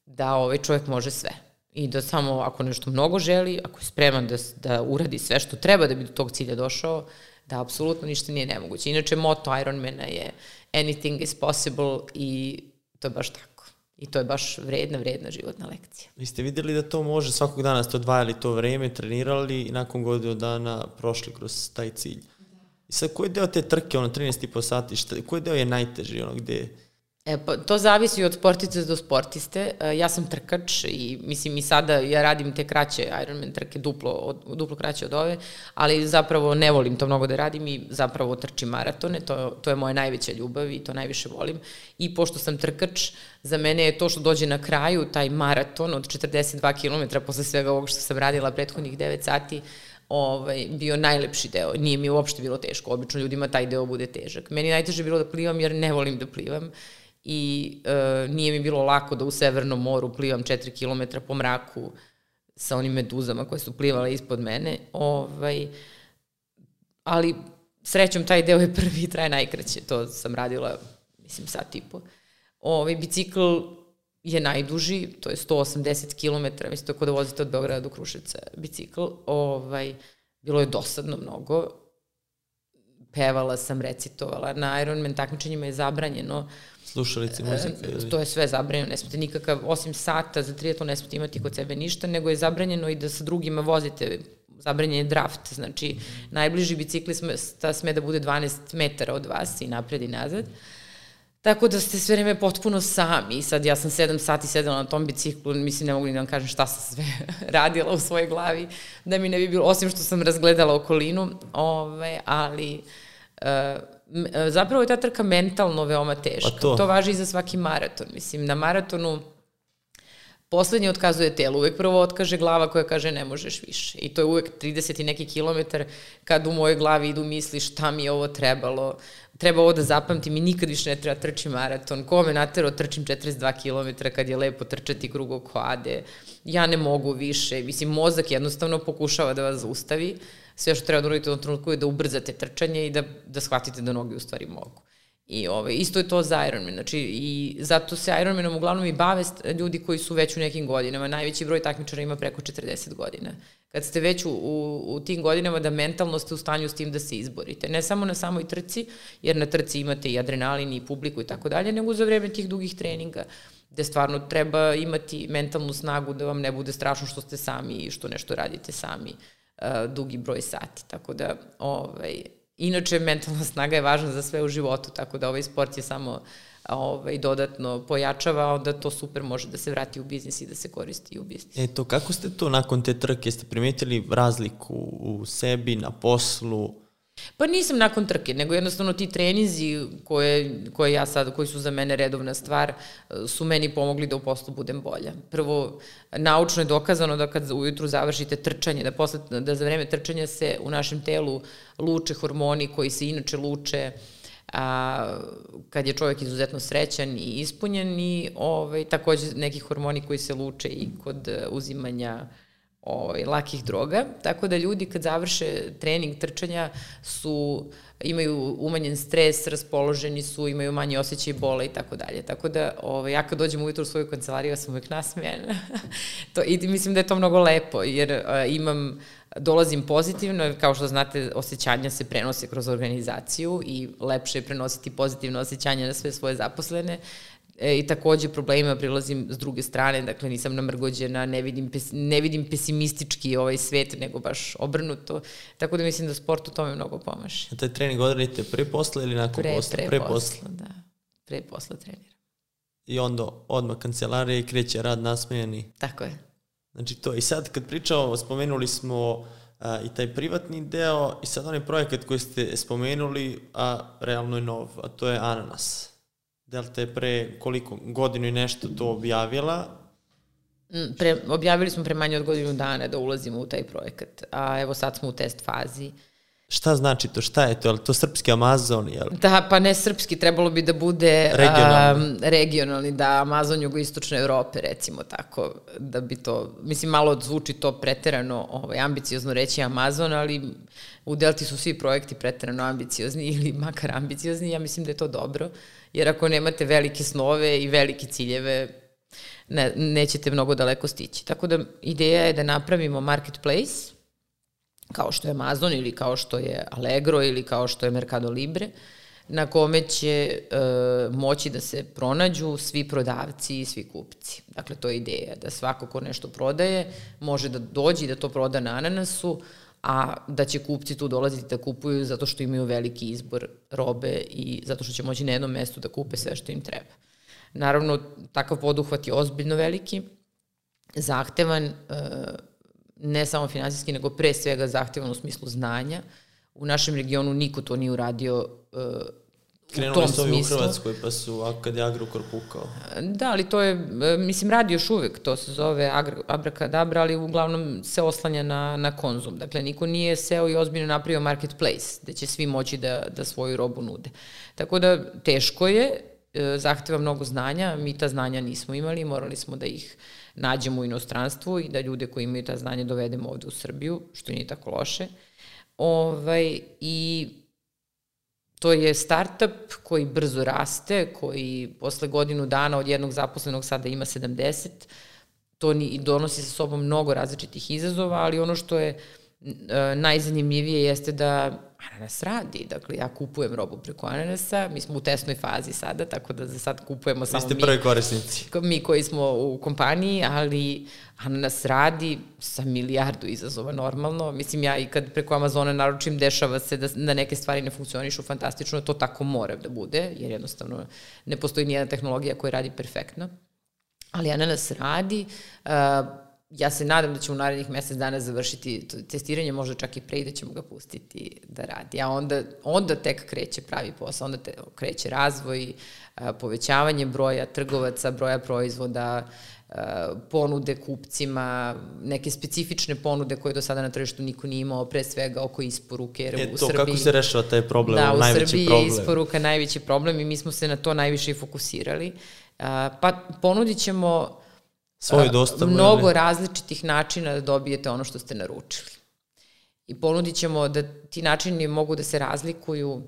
da ovaj čovjek može sve. I da samo ako nešto mnogo želi, ako je spreman da, da uradi sve što treba da bi do tog cilja došao, da apsolutno ništa nije nemoguće. Inače, moto Ironmana je anything is possible i to je baš tako. I to je baš vredna, vredna životna lekcija. Vi ste videli da to može, svakog dana ste odvajali to vreme, trenirali i nakon godinu dana prošli kroz taj cilj. I sad, koji deo te trke, ono, 13,5 sati, šta, koji deo je najteži, ono, gde E, pa, to zavisi od sportice do sportiste. E, ja sam trkač i mislim i sada ja radim te kraće Ironman trke duplo, od, duplo kraće od ove, ali zapravo ne volim to mnogo da radim i zapravo trčim maratone, to, to je moja najveća ljubav i to najviše volim. I pošto sam trkač, za mene je to što dođe na kraju, taj maraton od 42 km posle svega ovog što sam radila prethodnih 9 sati, ovaj, bio najlepši deo. Nije mi uopšte bilo teško. Obično ljudima taj deo bude težak. Meni najteže bilo da plivam jer ne volim da plivam i e, nije mi bilo lako da u Severnom moru plivam 4 km po mraku sa onim meduzama koje su plivale ispod mene. Ovaj, ali srećom taj deo je prvi i traje najkraće. To sam radila, mislim, sat i po. Ovaj, bicikl je najduži, to je 180 km, mislim, to je kod da vozite od Beograda do Kruševca bicikl. Ovaj, bilo je dosadno mnogo. Pevala sam, recitovala. Na Ironman takmičenjima je zabranjeno slušalice muzike? To je sve zabranjeno, ne smete nikakav, osim sata za triatlon ne smete imati kod sebe ništa, nego je zabranjeno i da sa drugima vozite zabranjen je draft, znači najbliži biciklista sme da bude 12 metara od vas i napred i nazad. Tako da ste sve vreme potpuno sami i sad ja sam 7 sati sedela na tom biciklu, mislim ne mogu ni da vam kažem šta sam sve radila u svojoj glavi, da mi ne bi bilo, osim što sam razgledala okolinu, ove, ali uh, zapravo je ta trka mentalno veoma teška. Pa to. to važi i za svaki maraton. Mislim, na maratonu Poslednji otkazuje telo, uvek prvo otkaže glava koja kaže ne možeš više. I to je uvek 30 i neki kilometar kad u mojoj glavi idu misli šta mi je ovo trebalo, treba ovo da zapamtim i nikad više ne treba trči maraton. Ko me natero trčim 42 km kad je lepo trčati krug oko Ade. Ja ne mogu više. Mislim, mozak jednostavno pokušava da vas zaustavi. Sve što treba da uradite u trenutku je da ubrzate trčanje i da, da shvatite da noge u stvari mogu. I ove, isto je to za Ironman, znači i zato se Ironmanom uglavnom i bave ljudi koji su već u nekim godinama. Najveći broj takmičara ima preko 40 godina. Kad ste već u, u, u tim godinama da mentalno ste u stanju s tim da se izborite. Ne samo na samoj trci, jer na trci imate i adrenalin i publiku i tako dalje, nego za vreme tih dugih treninga gde stvarno treba imati mentalnu snagu da vam ne bude strašno što ste sami i što nešto radite sami uh, dugi broj sati. Tako da, ovaj, Inače, mentalna snaga je važna za sve u životu, tako da ovaj sport je samo ovaj, dodatno pojačava, onda to super može da se vrati u biznis i da se koristi u biznis. Eto, kako ste to nakon te trke, ste primetili razliku u sebi, na poslu? Pa nisam nakon trke, nego jednostavno ti trenizi koje, koje ja sad, koji su za mene redovna stvar, su meni pomogli da u poslu budem bolja. Prvo, naučno je dokazano da kad ujutru završite trčanje, da, posle, da za vreme trčanja se u našem telu luče hormoni koji se inače luče a, kad je čovjek izuzetno srećan i ispunjen i ovaj, takođe neki hormoni koji se luče i kod uzimanja ovaj, lakih droga, tako da ljudi kad završe trening trčanja su imaju umanjen stres, raspoloženi su, imaju manje osjećaj bola i tako dalje. Tako da ovaj, ja kad dođem ujutro u svoju kancelariju, ja sam uvek nasmejena. to, I mislim da je to mnogo lepo, jer a, imam dolazim pozitivno, kao što znate, osjećanja se prenose kroz organizaciju i lepše je prenositi pozitivno osjećanja na sve svoje zaposlene. E, I takođe problemima prilazim s druge strane, dakle nisam namrgođena, ne vidim, pes, ne vidim pesimistički ovaj svet, nego baš obrnuto. Tako da mislim da sport u tome mnogo pomaže. A taj trening odradite pre posla ili nakon pre, posla? Pre, pre posla, posla, da. Pre posla treniram. I onda odmah kancelarija i kreće rad nasmejani. Tako je. Znači to, i sad kad pričamo, spomenuli smo a, i taj privatni deo i sad onaj projekat koji ste spomenuli, a realno je nov, a to je Ananas. Delta je pre koliko godinu i nešto to objavila. Mm, pre, objavili smo pre manje od godinu dana da ulazimo u taj projekat, a evo sad smo u test fazi. Šta znači to? Šta je to? Je li to srpski Amazon? Je li? Da, pa ne srpski, trebalo bi da bude regionalni, um, regionalni da Amazon jugoistočne Evrope, recimo tako, da bi to, mislim, malo zvuči to preterano, ovaj, ambiciozno reći Amazon, ali u Delti su svi projekti preterano ambiciozni ili makar ambiciozni, ja mislim da je to dobro, jer ako nemate velike snove i velike ciljeve, ne, nećete mnogo daleko stići. Tako da ideja je da napravimo marketplace, kao što je Amazon ili kao što je Allegro ili kao što je Mercado Libre, na kome će e, moći da se pronađu svi prodavci i svi kupci. Dakle, to je ideja, da svako ko nešto prodaje može da dođe i da to proda na ananasu, a da će kupci tu dolaziti da kupuju zato što imaju veliki izbor robe i zato što će moći na jednom mestu da kupe sve što im treba. Naravno, takav poduhvat je ozbiljno veliki, zahtevan, e, ne samo finansijski, nego pre svega zahtevan u smislu znanja. U našem regionu niko to nije uradio uh, Krenuli u tom smislu. u Hrvatskoj, pa su kad je Agrokor pukao. Da, ali to je, e, mislim, radi još uvek, to se zove Abrakadabra, ali uglavnom se oslanja na, na konzum. Dakle, niko nije seo i ozbiljno napravio marketplace, gde će svi moći da, da svoju robu nude. Tako da, teško je, e, zahteva mnogo znanja, mi ta znanja nismo imali, morali smo da ih nađemo u inostranstvu i da ljude koji imaju ta znanje dovedemo ovde u Srbiju, što nije tako loše. Ovaj, I to je startup koji brzo raste, koji posle godinu dana od jednog zaposlenog sada ima 70, to ni, donosi sa sobom mnogo različitih izazova, ali ono što je najzanimljivije jeste da Ananas radi, dakle ja kupujem robu preko Ananasa, mi smo u tesnoj fazi sada, tako da za sad kupujemo samo mi. Vi ste prvi korisnici. Mi koji smo u kompaniji, ali Ananas radi sa milijardu izazova normalno. Mislim, ja i kad preko Amazona naručim, dešava se da, da neke stvari ne funkcionišu fantastično, to tako mora da bude, jer jednostavno ne postoji nijedna tehnologija koja radi perfektno. Ali Ananas radi, uh, ja se nadam da ćemo u narednih mesec dana završiti testiranje, možda čak i pre i da ćemo ga pustiti da radi. A onda, onda tek kreće pravi posao, onda te, kreće razvoj, povećavanje broja trgovaca, broja proizvoda, ponude kupcima, neke specifične ponude koje do sada na tržištu niko nije imao, pre svega oko isporuke. Jer e, to, u Srbiji, kako se rešava taj problem, da, najveći problem? U Srbiji je isporuka najveći problem i mi smo se na to najviše i fokusirali. Pa ponudit ćemo svoju dostavu. Mnogo ili... različitih načina da dobijete ono što ste naručili. I ponudit ćemo da ti načini mogu da se razlikuju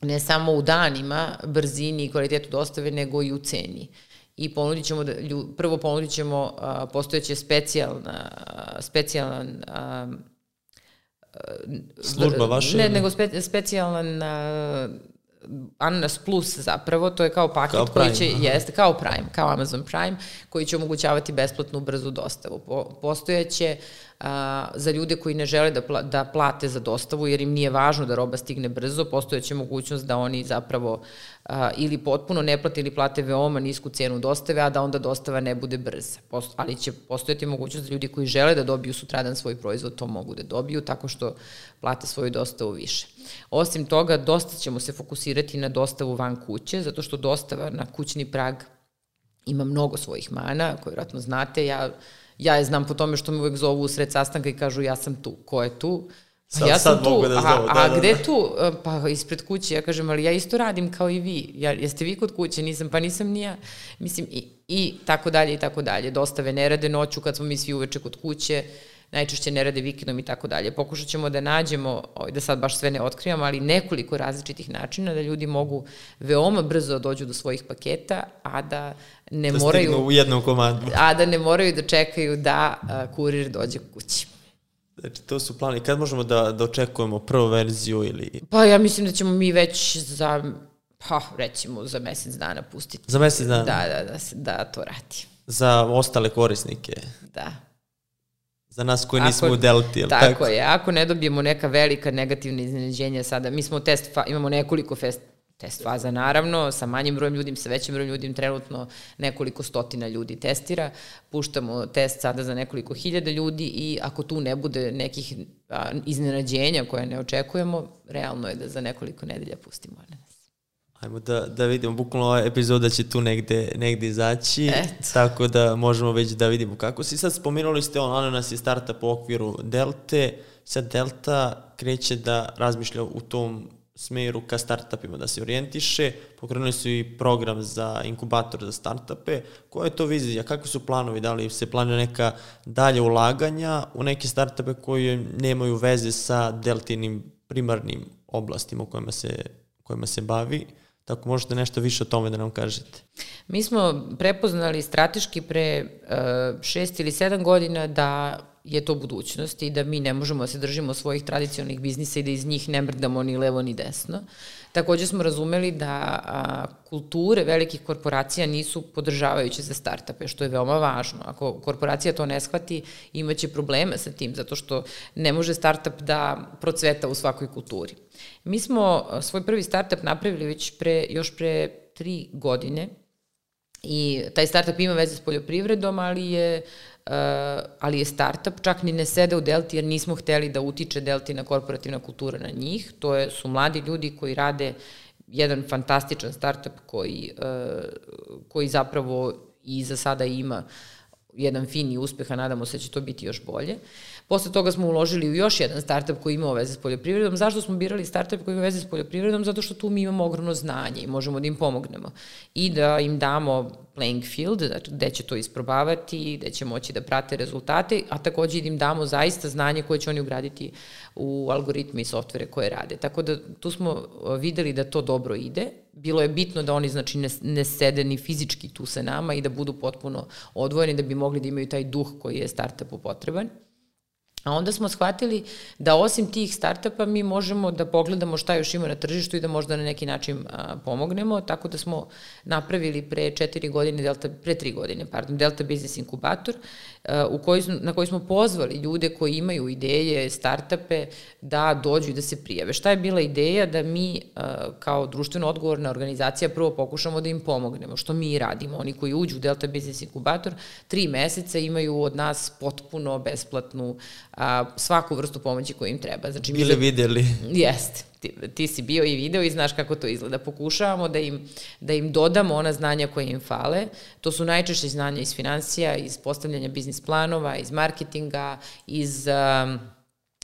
ne samo u danima, brzini i kvalitetu dostave, nego i u ceni. I ponudit ćemo da, lju, prvo ponudit ćemo a, postojeće specijalna, specijalan a, služba vaša? Ne, nego spe, specijalan a, Ananas Plus zapravo, to je kao paket kao koji će, aha. jeste, kao Prime, kao Amazon Prime, koji će omogućavati besplatnu brzu dostavu. Po, postojeće a, za ljude koji ne žele da, pla, da plate za dostavu, jer im nije važno da roba stigne brzo, postojeće mogućnost da oni zapravo a, ili potpuno ne plate ili plate veoma nisku cenu dostave, a da onda dostava ne bude brza. Posto, ali će postojati mogućnost da ljudi koji žele da dobiju sutradan svoj proizvod, to mogu da dobiju, tako što plate svoju dostavu više. Osim toga, dosta ćemo se fokusirati na dostavu van kuće, zato što dostava na kućni prag ima mnogo svojih mana, koje vjerojatno znate. Ja ja je znam po tome što me uvek zovu u sred sastanka i kažu ja sam tu. Ko je tu? Sad, ja sam sad tu, mogu da zovu, a, da, a da, gde da. tu? E, pa ispred kuće, ja kažem, ali ja isto radim kao i vi. Ja, jeste vi kod kuće? Nisam, pa nisam ni ja. Mislim, i, i tako dalje i tako dalje. Dostave ne rade noću kad smo mi svi uveče kod kuće. Najčešće ne rade vikendom i tako dalje. Pokušat ćemo da nađemo, ovaj, da sad baš sve ne otkrivamo, ali nekoliko različitih načina da ljudi mogu veoma brzo dođu do svojih paketa, a da ne da moraju... u jednom komadu. A da ne moraju da čekaju da a, kurir dođe kući. Znači, to su plani. Kad možemo da, da očekujemo prvu verziju ili... Pa ja mislim da ćemo mi već za, pa recimo za mesec dana pustiti. Za mesec dana? Da, da, da, da to radi. Za ostale korisnike? Da. Za nas koji ako, nismo u Delti, tako, tako? je. Ako ne dobijemo neka velika negativna iznenađenja sada, mi smo test, fa, imamo nekoliko fest, test faza naravno, sa manjim brojem ljudi, sa većim brojem ljudi, trenutno nekoliko stotina ljudi testira, puštamo test sada za nekoliko hiljada ljudi i ako tu ne bude nekih iznenađenja koje ne očekujemo, realno je da za nekoliko nedelja pustimo ne. Ajmo da, da vidimo, bukvalno ova epizoda će tu negde, negde izaći, Eto. tako da možemo već da vidimo kako si. Sad spomenuli ste, on, Ananas je startup u okviru Delte, sad Delta kreće da razmišlja u tom smeru ka startupima da se orijentiše, pokrenuli su i program za inkubator za startupe. Koja je to vizija? Kakvi su planovi? Da li se planuje neka dalje ulaganja u neke startupe koje nemaju veze sa deltinim primarnim oblastima u kojima se, kojima se bavi? Tako možete nešto više o tome da nam kažete. Mi smo prepoznali strateški pre uh, šest ili sedam godina da je to budućnost i da mi ne možemo da se držimo svojih tradicionalnih biznisa i da iz njih ne mrdamo ni levo ni desno. Takođe smo razumeli da a, kulture velikih korporacija nisu podržavajuće za startupe, što je veoma važno. Ako korporacija to ne shvati, imaće probleme sa tim, zato što ne može startup da procveta u svakoj kulturi. Mi smo svoj prvi startup napravili već pre, još pre tri godine i taj startup ima veze s poljoprivredom, ali je Uh, ali je startup, čak ni ne sede u Delti jer nismo hteli da utiče Deltina korporativna kultura na njih. To je, su mladi ljudi koji rade jedan fantastičan startup koji, uh, koji zapravo i za sada ima jedan fini uspeh, a nadamo se da će to biti još bolje. Uh, Posle toga smo uložili u još jedan startup koji ima veze s poljoprivredom. Zašto smo birali startup koji ima veze s poljoprivredom? Zato što tu mi imamo ogromno znanje i možemo da im pomognemo. I da im damo playing field, znači gde će to isprobavati, gde će moći da prate rezultate, a takođe da im damo zaista znanje koje će oni ugraditi u algoritme i softvere koje rade. Tako da tu smo videli da to dobro ide. Bilo je bitno da oni znači ne, ne sede ni fizički tu sa nama i da budu potpuno odvojeni da bi mogli da imaju taj duh koji je startupu potreban A onda smo shvatili da osim tih startupa mi možemo da pogledamo šta još ima na tržištu i da možda na neki način a, pomognemo, tako da smo napravili pre četiri godine, Delta, pre tri godine, pardon, Delta Business Inkubator, u koji, na koji smo pozvali ljude koji imaju ideje, startupe, da dođu i da se prijave. Šta je bila ideja? Da mi a, kao društveno odgovorna organizacija prvo pokušamo da im pomognemo, što mi radimo. Oni koji uđu u Delta Business Inkubator, tri meseca imaju od nas potpuno besplatnu a, svaku vrstu pomoći koju im treba. Znači, Bili mi, videli. Jeste. Ti, ti si bio i video i znaš kako to izgleda. Pokušavamo da im, da im dodamo ona znanja koje im fale. To su najčešće znanja iz financija, iz postavljanja biznis planova, iz marketinga, iz... Um,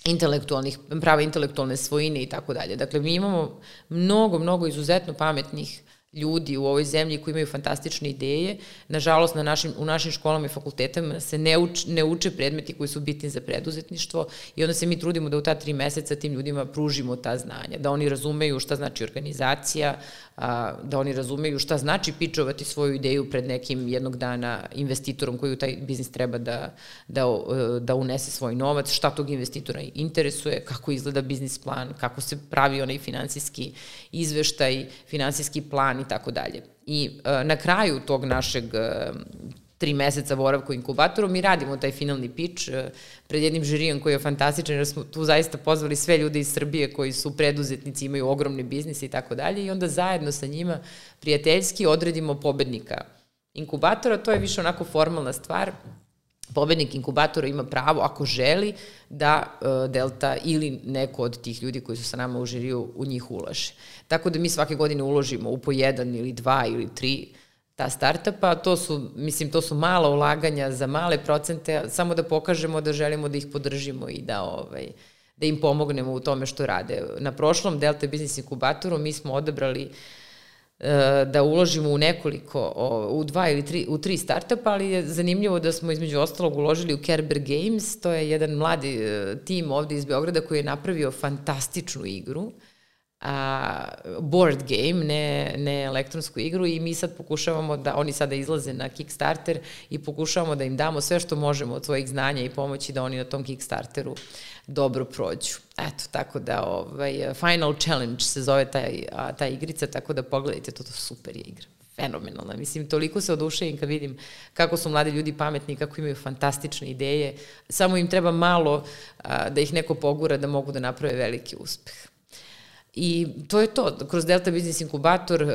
intelektualnih, prava intelektualne svojine i tako dalje. Dakle, mi imamo mnogo, mnogo izuzetno pametnih ljudi u ovoj zemlji koji imaju fantastične ideje. Nažalost, na našim, u našim školama i fakultetama se ne, uč, ne uče predmeti koji su bitni za preduzetništvo i onda se mi trudimo da u ta tri meseca tim ljudima pružimo ta znanja, da oni razumeju šta znači organizacija, a, da oni razumeju šta znači pičovati svoju ideju pred nekim jednog dana investitorom koji u taj biznis treba da, da, da unese svoj novac, šta tog investitora interesuje, kako izgleda biznis plan, kako se pravi onaj finansijski izveštaj, finansijski plan i tako dalje. I a, na kraju tog našeg tri meseca boravka u inkubatoru, mi radimo taj finalni pitch e, pred jednim žirijom koji je fantastičan, jer smo tu zaista pozvali sve ljude iz Srbije koji su preduzetnici, imaju ogromni biznis i tako dalje, i onda zajedno sa njima prijateljski odredimo pobednika inkubatora, to je više onako formalna stvar, pobednik inkubatora ima pravo, ako želi, da uh, Delta ili neko od tih ljudi koji su sa nama u žiriju u njih ulaže. Tako da mi svake godine uložimo u po jedan ili dva ili tri ta startupa, to su, mislim, to su mala ulaganja za male procente, samo da pokažemo da želimo da ih podržimo i da, ovaj, da im pomognemo u tome što rade. Na prošlom Delta Business Inkubatoru mi smo odabrali e, da uložimo u nekoliko, u dva ili tri, u tri startupa, ali je zanimljivo da smo između ostalog uložili u Kerber Games, to je jedan mladi e, tim ovde iz Beograda koji je napravio fantastičnu igru a, board game, ne, ne elektronsku igru i mi sad pokušavamo da, oni sada izlaze na Kickstarter i pokušavamo da im damo sve što možemo od svojih znanja i pomoći da oni na tom Kickstarteru dobro prođu. Eto, tako da ovaj, Final Challenge se zove taj, a, ta igrica, tako da pogledajte, to, to super je igra fenomenalna. Mislim, toliko se oduševim kad vidim kako su mladi ljudi pametni, kako imaju fantastične ideje. Samo im treba malo a, da ih neko pogura da mogu da naprave veliki uspeh. I to je to. Kroz Delta Business Inkubator uh,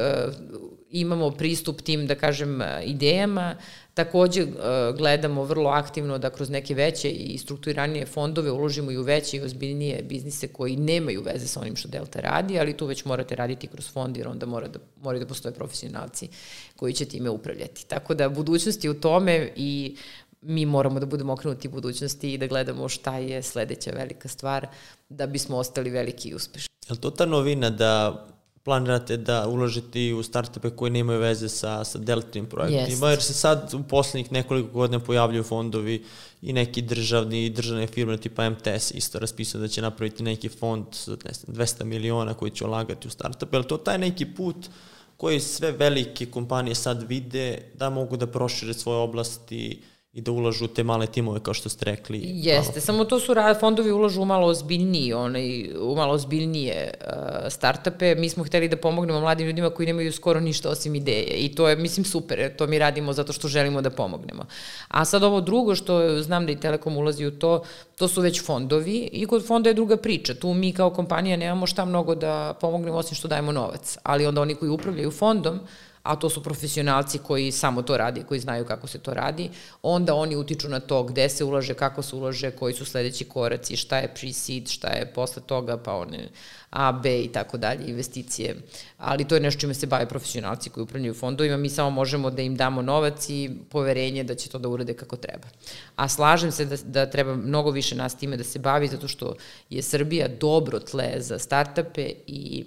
imamo pristup tim, da kažem, e, idejama. Takođe uh, gledamo vrlo aktivno da kroz neke veće i strukturiranije fondove uložimo i u veće i ozbiljnije biznise koji nemaju veze sa onim što Delta radi, ali tu već morate raditi kroz fond jer onda mora da, moraju da postoje profesionalci koji će time upravljati. Tako da budućnost je u tome i mi moramo da budemo okrenuti budućnosti i da gledamo šta je sledeća velika stvar da bismo ostali veliki i uspešni. Je li to ta novina da planirate da uložite u startupe koji nemaju veze sa, sa deltnim projektima, jer se sad u poslednjih nekoliko godina pojavljuju fondovi i neki državni i državne firme tipa MTS isto raspisao da će napraviti neki fond ne znam, 200 miliona koji će ulagati u startupe, je li to taj neki put koji sve velike kompanije sad vide da mogu da prošire svoje oblasti i da ulažu te male timove kao što ste rekli. Jeste, malo. samo to su fondovi ulažu u malo ozbiljnije, onaj, u malo ozbiljnije uh, startupe. Mi smo hteli da pomognemo mladim ljudima koji nemaju skoro ništa osim ideje i to je, mislim, super, to mi radimo zato što želimo da pomognemo. A sad ovo drugo što znam da i Telekom ulazi u to, to su već fondovi i kod fonda je druga priča. Tu mi kao kompanija nemamo šta mnogo da pomognemo osim što dajemo novac, ali onda oni koji upravljaju fondom, a to su profesionalci koji samo to radi, koji znaju kako se to radi, onda oni utiču na to gde se ulaže, kako se ulaže, koji su sledeći koraci, šta je pre-seed, šta je posle toga, pa one A, B i tako dalje, investicije. Ali to je nešto čime se bave profesionalci koji upravljaju fondovima, mi samo možemo da im damo novac i poverenje da će to da urade kako treba. A slažem se da, da treba mnogo više nas time da se bavi, zato što je Srbija dobro tle za startupe i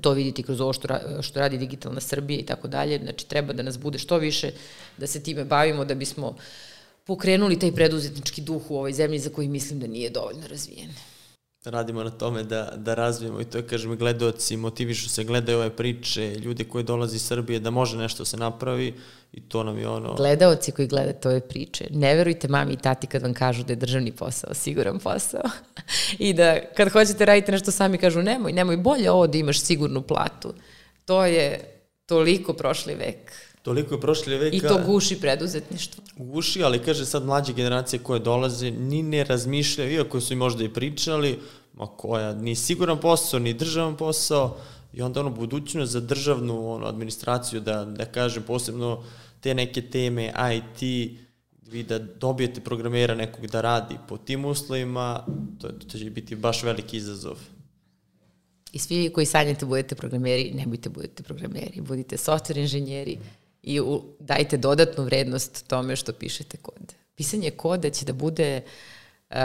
to vidite kroz ovo što, što radi Digitalna Srbija i tako dalje. Znači, treba da nas bude što više, da se time bavimo, da bismo pokrenuli taj preduzetnički duh u ovoj zemlji za koji mislim da nije dovoljno razvijen. Radimo na tome da, da razvijemo i to je, kažem, gledoci, motivišu se, gledaju ove priče, ljude koji dolazi iz Srbije, da može nešto se napravi i to nam je ono... Gledaoci koji gledate ove priče, ne verujte mami i tati kad vam kažu da je državni posao, siguran posao. I da kad hoćete raditi nešto sami kažu nemoj, nemoj, bolje ovo da imaš sigurnu platu. To je toliko prošli vek. Toliko je prošli veka. I to guši preduzetništvo. Guši, ali kaže sad mlađe generacije koje dolaze, ni ne razmišljaju, iako su i možda i pričali, ma koja, ni siguran posao, ni državan posao, i onda ono budućnost za državnu ono, administraciju, da, da kažem posebno te neke teme IT, vi da dobijete programera nekog da radi po tim uslovima, to, to će biti baš veliki izazov. I svi koji sanjate budete programeri, ne budite budete programeri, budite software inženjeri i u, dajte dodatnu vrednost tome što pišete kod. Pisanje koda će da bude uh,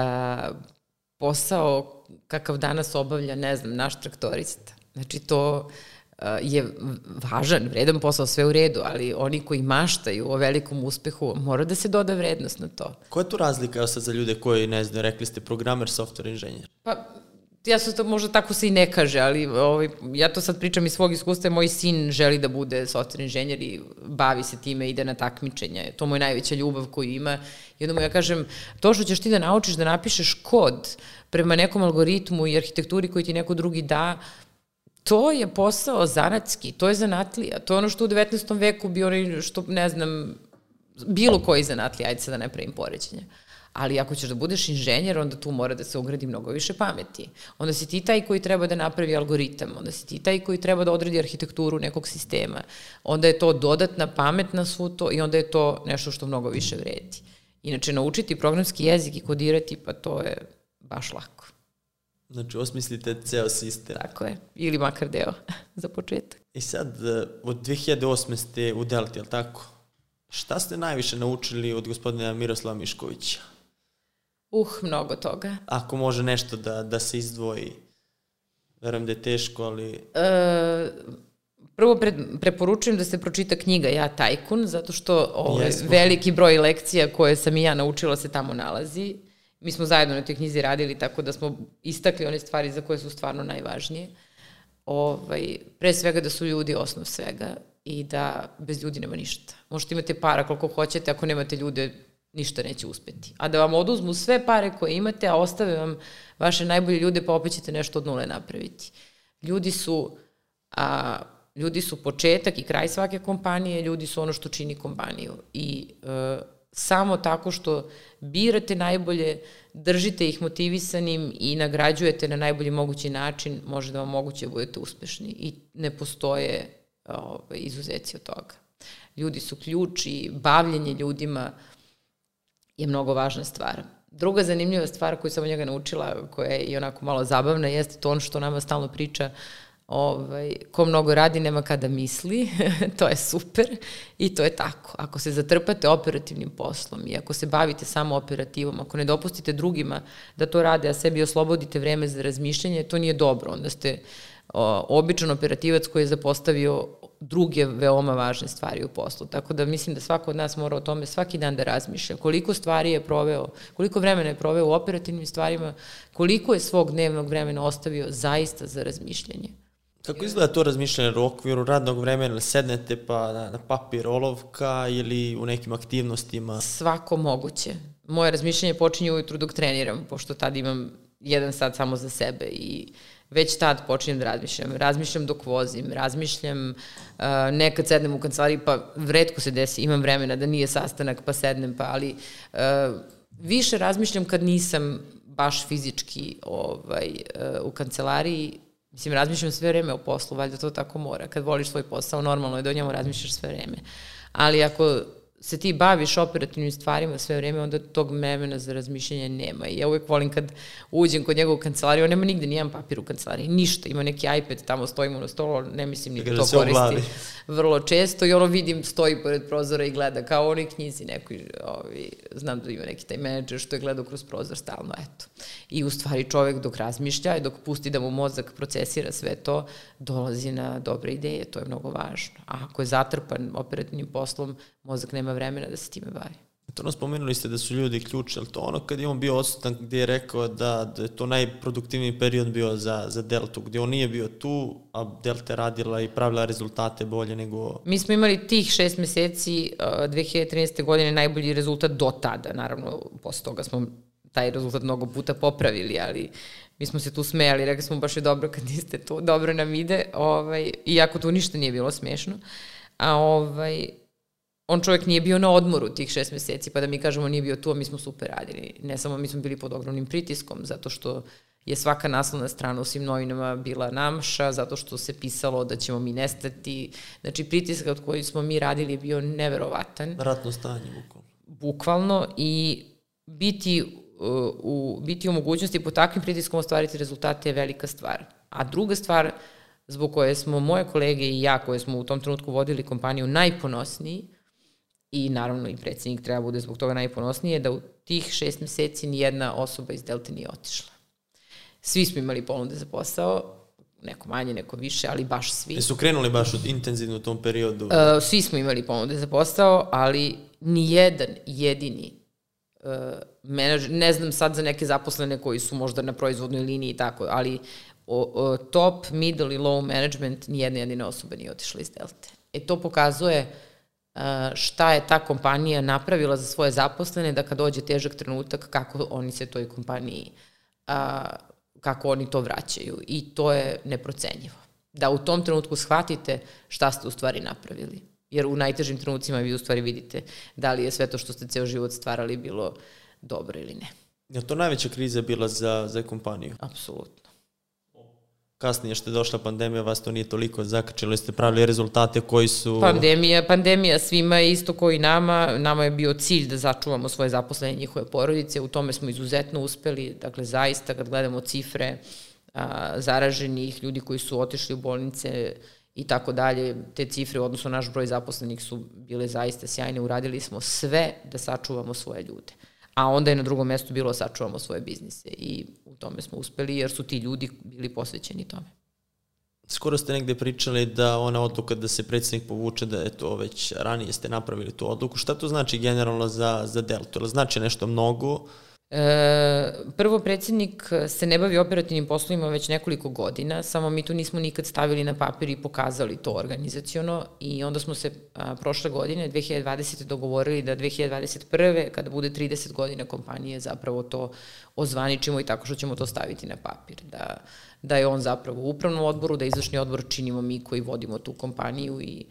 posao kakav danas obavlja, ne znam, naš traktorista. Znači to je važan, vredan posao, sve u redu, ali oni koji maštaju o velikom uspehu, mora da se doda vrednost na to. Koja je tu razlika sad za ljude koji, ne znam, rekli ste programer, software inženjer? Pa, ja su to možda tako se i ne kaže, ali ovaj, ja to sad pričam iz svog iskustva, moj sin želi da bude software inženjer i bavi se time, ide na takmičenje. To mu je najveća ljubav koju ima. I onda mu ja kažem, to što ćeš ti da naučiš da napišeš kod prema nekom algoritmu i arhitekturi koji ti neko drugi da, to je posao zanatski, to je zanatlija, to je ono što u 19. veku bi onaj, što ne znam, bilo koji zanatlija, ajde sad da ne pravim poređenje. Ali ako ćeš da budeš inženjer, onda tu mora da se ugradi mnogo više pameti. Onda si ti taj koji treba da napravi algoritam, onda si ti taj koji treba da odredi arhitekturu nekog sistema. Onda je to dodatna pamet na svu to i onda je to nešto što mnogo više vredi. Inače, naučiti programski jezik i kodirati, pa to je baš lako. Znači, osmislite ceo sistem. Tako je, ili makar deo za početak. I sad, e, od 2008. ste u Delti, je li tako? Šta ste najviše naučili od gospodina Miroslava Miškovića? Uh, mnogo toga. Ako može nešto da, da se izdvoji, verujem da je teško, ali... E, prvo pre, preporučujem da se pročita knjiga Ja tajkun, zato što ovaj, veliki broj lekcija koje sam i ja naučila se tamo nalazi mi smo zajedno na toj knjizi radili, tako da smo istakli one stvari za koje su stvarno najvažnije. Ovaj, pre svega da su ljudi osnov svega i da bez ljudi nema ništa. Možete imate para koliko hoćete, ako nemate ljude, ništa neće uspeti. A da vam oduzmu sve pare koje imate, a ostave vam vaše najbolje ljude, pa opet ćete nešto od nule napraviti. Ljudi su, a, ljudi su početak i kraj svake kompanije, ljudi su ono što čini kompaniju. I e, samo tako što birate najbolje, držite ih motivisanim i nagrađujete na najbolji mogući način, može da vam moguće budete uspešni i ne postoje ove, ovaj, izuzeci od toga. Ljudi su ključ i bavljenje ljudima je mnogo važna stvar. Druga zanimljiva stvar koju sam od njega naučila, koja je i onako malo zabavna, jeste to ono što nama stalno priča ovaj, ko mnogo radi nema kada misli, to je super i to je tako. Ako se zatrpate operativnim poslom i ako se bavite samo operativom, ako ne dopustite drugima da to rade, a sebi oslobodite vreme za razmišljanje, to nije dobro. Onda ste o, običan operativac koji je zapostavio druge veoma važne stvari u poslu. Tako da mislim da svako od nas mora o tome svaki dan da razmišlja. Koliko stvari je proveo, koliko vremena je proveo u operativnim stvarima, koliko je svog dnevnog vremena ostavio zaista za razmišljanje. Kako izgleda to razmišljanje u okviru radnog vremena? Sednete pa na, na papir olovka ili u nekim aktivnostima? Svako moguće. Moje razmišljanje počinje ujutru dok treniram, pošto tad imam jedan sat samo za sebe i već tad počinjem da razmišljam. Razmišljam dok vozim, razmišljam, uh, nekad sednem u kancelariji, pa vredko se desi, imam vremena da nije sastanak, pa sednem, pa ali uh, više razmišljam kad nisam baš fizički ovaj, uh, u kancelariji, Mislim, razmišljam sve vreme o poslu, valjda to tako mora. Kad voliš svoj posao, normalno je da o njemu razmišljaš sve vreme. Ali ako se ti baviš operativnim stvarima sve vreme, onda tog vremena za razmišljanje nema. I ja uvek volim kad uđem kod njega u kancelariju, on nema nigde nijedan papir u kancelariji, ništa. Ima neki iPad, tamo stojimo na stolu, ne mislim ni da to koristi vrlo često i ono vidim, stoji pored prozora i gleda kao u onoj knjizi nekoj, ovi, znam da ima neki taj menadžer što je gledao kroz prozor stalno, eto. I u stvari čovek dok razmišlja i dok pusti da mu mozak procesira sve to, dolazi na dobre ideje, to je mnogo važno. A ako je zatrpan operativnim poslom, mozak nema vremena da se time bavi. To ono spomenuli ste da su ljudi ključni, ali to ono kad je on bio odsutan gdje je rekao da, da je to najproduktivniji period bio za, za Deltu, gdje on nije bio tu, a Delta radila i pravila rezultate bolje nego... Mi smo imali tih šest meseci uh, 2013. godine najbolji rezultat do tada, naravno posle toga smo taj rezultat mnogo puta popravili, ali mi smo se tu smejali, rekli smo baš je dobro kad niste tu, dobro nam ide, ovaj, iako tu ništa nije bilo smešno. A ovaj, on čovjek nije bio na odmoru tih šest meseci, pa da mi kažemo nije bio tu, a mi smo super radili. Ne samo mi smo bili pod ogromnim pritiskom, zato što je svaka naslovna strana u svim novinama bila namša, zato što se pisalo da ćemo mi nestati. Znači, pritisak od koji smo mi radili je bio neverovatan. Ratno stanje, bukvalno. Bukvalno i biti u, biti u mogućnosti po takvim pritiskom ostvariti rezultate je velika stvar. A druga stvar, zbog koje smo moje kolege i ja, koje smo u tom trenutku vodili kompaniju najponosniji, i naravno i predsednik treba bude zbog toga najponosnije, da u tih šest meseci nijedna osoba iz Delte nije otišla. Svi smo imali ponude za posao, neko manje, neko više, ali baš svi. Jesu krenuli baš od intenzivno u tom periodu? Uh, svi smo imali ponude za posao, ali ni jedan jedini uh, menadžer, ne znam sad za neke zaposlene koji su možda na proizvodnoj liniji i tako, ali o, o, top, middle i low management nijedna jedina osoba nije otišla iz Delte. E to pokazuje uh, šta je ta kompanija napravila za svoje zaposlene, da kad dođe težak trenutak, kako oni se toj kompaniji, kako oni to vraćaju. I to je neprocenjivo. Da u tom trenutku shvatite šta ste u stvari napravili. Jer u najtežim trenucima vi u stvari vidite da li je sve to što ste ceo život stvarali bilo dobro ili ne. Je to najveća kriza bila za, za kompaniju? Apsolutno kasnije što je došla pandemija, vas to nije toliko zakačilo, ste pravili rezultate koji su... Pandemija, pandemija svima je isto koji nama. Nama je bio cilj da začuvamo svoje zaposlene njihove porodice, u tome smo izuzetno uspeli, dakle zaista kad gledamo cifre a, zaraženih, ljudi koji su otišli u bolnice i tako dalje, te cifre, odnosno naš broj zaposlenih su bile zaista sjajne, uradili smo sve da sačuvamo svoje ljude a onda je na drugom mestu bilo sačuvamo svoje biznise i u tome smo uspeli jer su ti ljudi bili posvećeni tome. Skoro ste negde pričali da ona odluka da se predsednik povuče, da je to već ranije ste napravili tu odluku. Šta to znači generalno za, za Deltu? Znači nešto mnogo? E, prvo, predsednik se ne bavi operativnim poslovima već nekoliko godina, samo mi tu nismo nikad stavili na papir i pokazali to organizaciono i onda smo se a, prošle godine, 2020. dogovorili da 2021. kada bude 30 godina kompanije zapravo to ozvaničimo i tako što ćemo to staviti na papir. Da, da je on zapravo u upravnom odboru, da izvršni odbor činimo mi koji vodimo tu kompaniju i,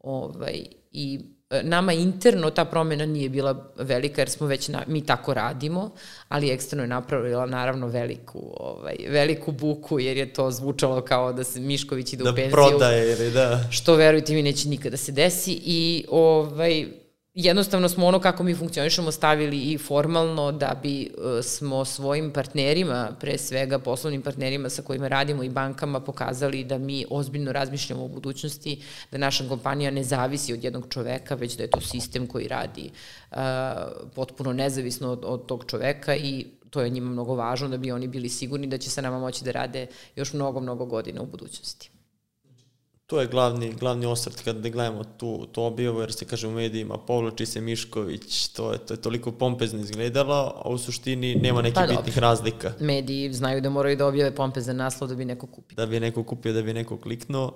ovaj, i nama interno ta promena nije bila velika jer smo već, na, mi tako radimo, ali eksterno je napravila naravno veliku, ovaj, veliku buku jer je to zvučalo kao da se Mišković ide da u penziju. Da prodaje ili da. Što verujte mi neće nikada se desi i ovaj, jednostavno smo ono kako mi funkcionišemo stavili i formalno da bi e, smo svojim partnerima, pre svega poslovnim partnerima sa kojima radimo i bankama pokazali da mi ozbiljno razmišljamo o budućnosti, da naša kompanija ne zavisi od jednog čoveka, već da je to sistem koji radi uh, potpuno nezavisno od, od tog čoveka i to je njima mnogo važno da bi oni bili sigurni da će sa nama moći da rade još mnogo, mnogo godina u budućnosti to je glavni, glavni osvrt kada gledamo tu, tu objavu, jer se kaže u medijima povlači se Mišković, to je, to je toliko pompezno izgledalo, a u suštini nema nekih pa, bitnih razlika. Mediji znaju da moraju da objave pompezan naslov da bi neko kupio. Da bi neko kupio, da bi neko kliknuo.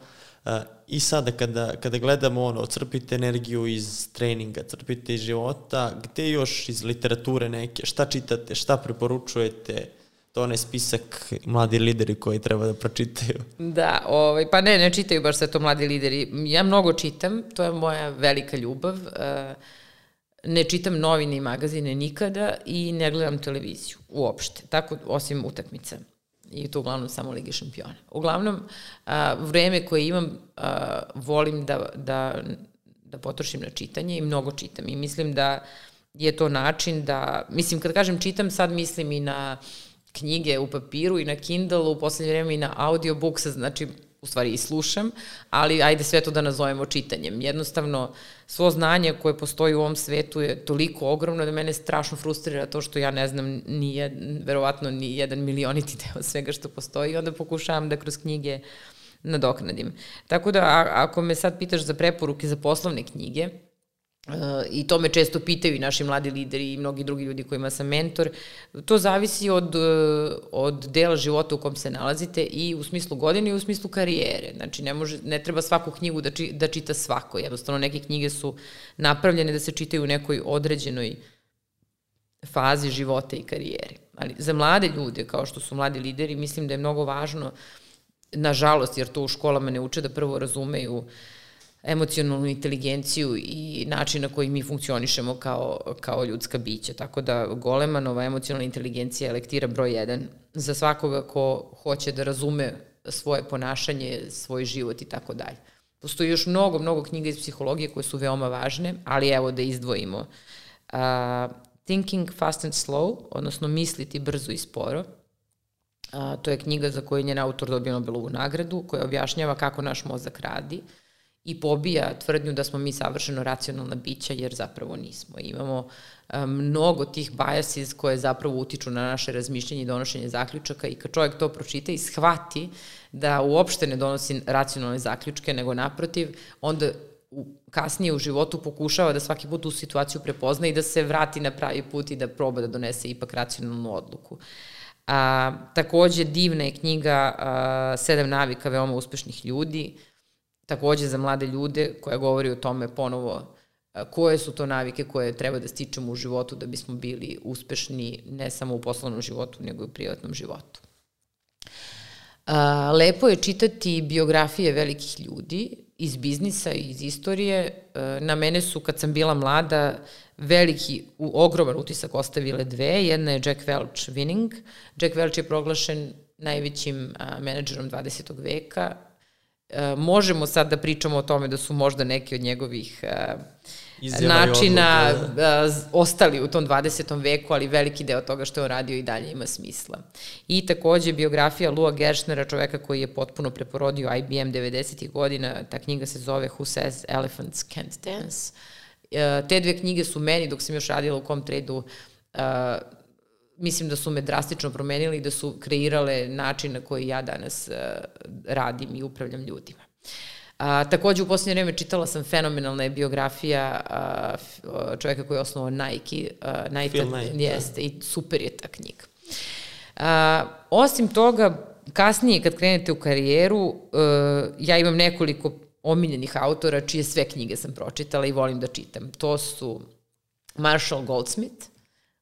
I sada kada, kada gledamo ono, crpite energiju iz treninga, crpite iz života, gde još iz literature neke, šta čitate, šta preporučujete, to onaj spisak mladi lideri koji treba da pročitaju. Da, ovaj, pa ne, ne čitaju baš sve to mladi lideri. Ja mnogo čitam, to je moja velika ljubav. Eh, ne čitam novine i magazine nikada i ne gledam televiziju uopšte, tako osim utakmica. I to uglavnom samo Ligi šampiona. Uglavnom, a, vreme koje imam a, volim da, da, da potrošim na čitanje i mnogo čitam. I mislim da je to način da, mislim, kad kažem čitam, sad mislim i na uh, knjige u papiru i na Kindle, u poslednje vreme i na audiobooks, znači u stvari i slušam, ali ajde sve to da nazovemo čitanjem. Jednostavno, svo znanje koje postoji u ovom svetu je toliko ogromno da mene strašno frustrira to što ja ne znam ni jed, verovatno ni jedan milioniti deo svega što postoji onda pokušavam da kroz knjige nadoknadim. Tako da, a, ako me sad pitaš za preporuke za poslovne knjige, i to me često pitaju i naši mladi lideri i mnogi drugi ljudi kojima sam mentor, to zavisi od, od dela života u kom se nalazite i u smislu godine i u smislu karijere. Znači, ne, može, ne treba svaku knjigu da, či, da čita svako. Jednostavno, neke knjige su napravljene da se čitaju u nekoj određenoj fazi života i karijere. Ali za mlade ljude, kao što su mladi lideri, mislim da je mnogo važno, nažalost, jer to u školama ne uče da prvo razumeju uh, emocionalnu inteligenciju i način na koji mi funkcionišemo kao, kao ljudska bića. Tako da Golemanova emocionalna inteligencija je lektira broj 1 za svakoga ko hoće da razume svoje ponašanje, svoj život i tako dalje. Postoji još mnogo, mnogo knjiga iz psihologije koje su veoma važne, ali evo da izdvojimo. Uh, Thinking Fast and Slow, odnosno misliti brzo i sporo. Uh, to je knjiga za koju je njen autor dobio Nobelovu nagradu, koja objašnjava kako naš mozak radi. Uh, i pobija tvrdnju da smo mi savršeno racionalna bića, jer zapravo nismo. Imamo e, mnogo tih biases koje zapravo utiču na naše razmišljanje i donošenje zaključaka i kad čovjek to pročita i shvati da uopšte ne donosi racionalne zaključke, nego naprotiv, onda u, kasnije u životu pokušava da svaki put u situaciju prepozna i da se vrati na pravi put i da proba da donese ipak racionalnu odluku. A, takođe, divna je knjiga a, Sedam navika veoma uspešnih ljudi, takođe za mlade ljude koja govori o tome ponovo koje su to navike koje treba da stičemo u životu da bismo bili uspešni ne samo u poslovnom životu, nego i u privatnom životu. Lepo je čitati biografije velikih ljudi iz biznisa i iz istorije. Na mene su, kad sam bila mlada, veliki, ogroman utisak ostavile dve. Jedna je Jack Welch Winning. Jack Welch je proglašen najvećim menadžerom 20. veka E, možemo sad da pričamo o tome da su možda neki od njegovih uh, Izjava načina odluke, da. uh, ostali u tom 20. veku, ali veliki deo toga što je on radio i dalje ima smisla. I takođe biografija Lua Gershnera, čoveka koji je potpuno preporodio IBM 90. godina, ta knjiga se zove Who Says Elephants Can't Dance. Te dve knjige su meni, dok sam još radila u Comtrade-u, mislim da su me drastično promenili i da su kreirale način na koji ja danas uh, radim i upravljam ljudima. A, takođe, u posljednje vreme čitala sam fenomenalna je biografija a, čoveka koji je osnovao Nike. A, Nike, Knight. Da. Jeste, da. i super je ta knjiga. A, osim toga, kasnije kad krenete u karijeru, a, ja imam nekoliko omiljenih autora čije sve knjige sam pročitala i volim da čitam. To su Marshall Goldsmith,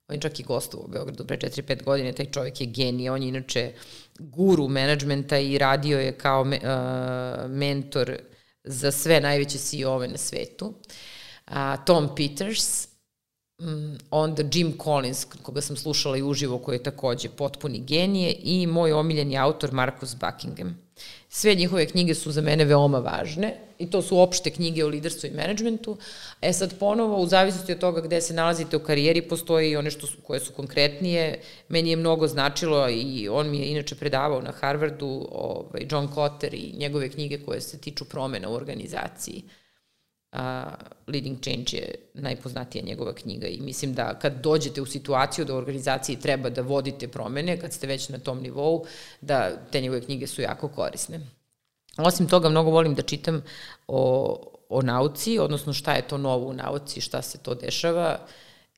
On je čak i gostovao u Beogradu pre 4-5 godine, taj čovjek je genije, on je inače guru menadžmenta i radio je kao me, uh, mentor za sve najveće CEO-ove na svetu. Uh, Tom Peters, um, onda Jim Collins, koga sam slušala i uživo, koji je takođe potpuni genije, i moj omiljeni autor Marcus Buckingham. Sve njihove knjige su za mene veoma važne i to su opšte knjige o liderstvu i menadžmentu. E sad ponovo, u zavisnosti od toga gde se nalazite u karijeri, postoji i one što su, koje su konkretnije. Meni je mnogo značilo i on mi je inače predavao na Harvardu, ovaj, John Kotter i njegove knjige koje se tiču promena u organizaciji. A, Leading Change je najpoznatija njegova knjiga i mislim da kad dođete u situaciju da u organizaciji treba da vodite promene, kad ste već na tom nivou, da te njegove knjige su jako korisne. Osim toga, mnogo volim da čitam o, o nauci, odnosno šta je to novo u nauci, šta se to dešava.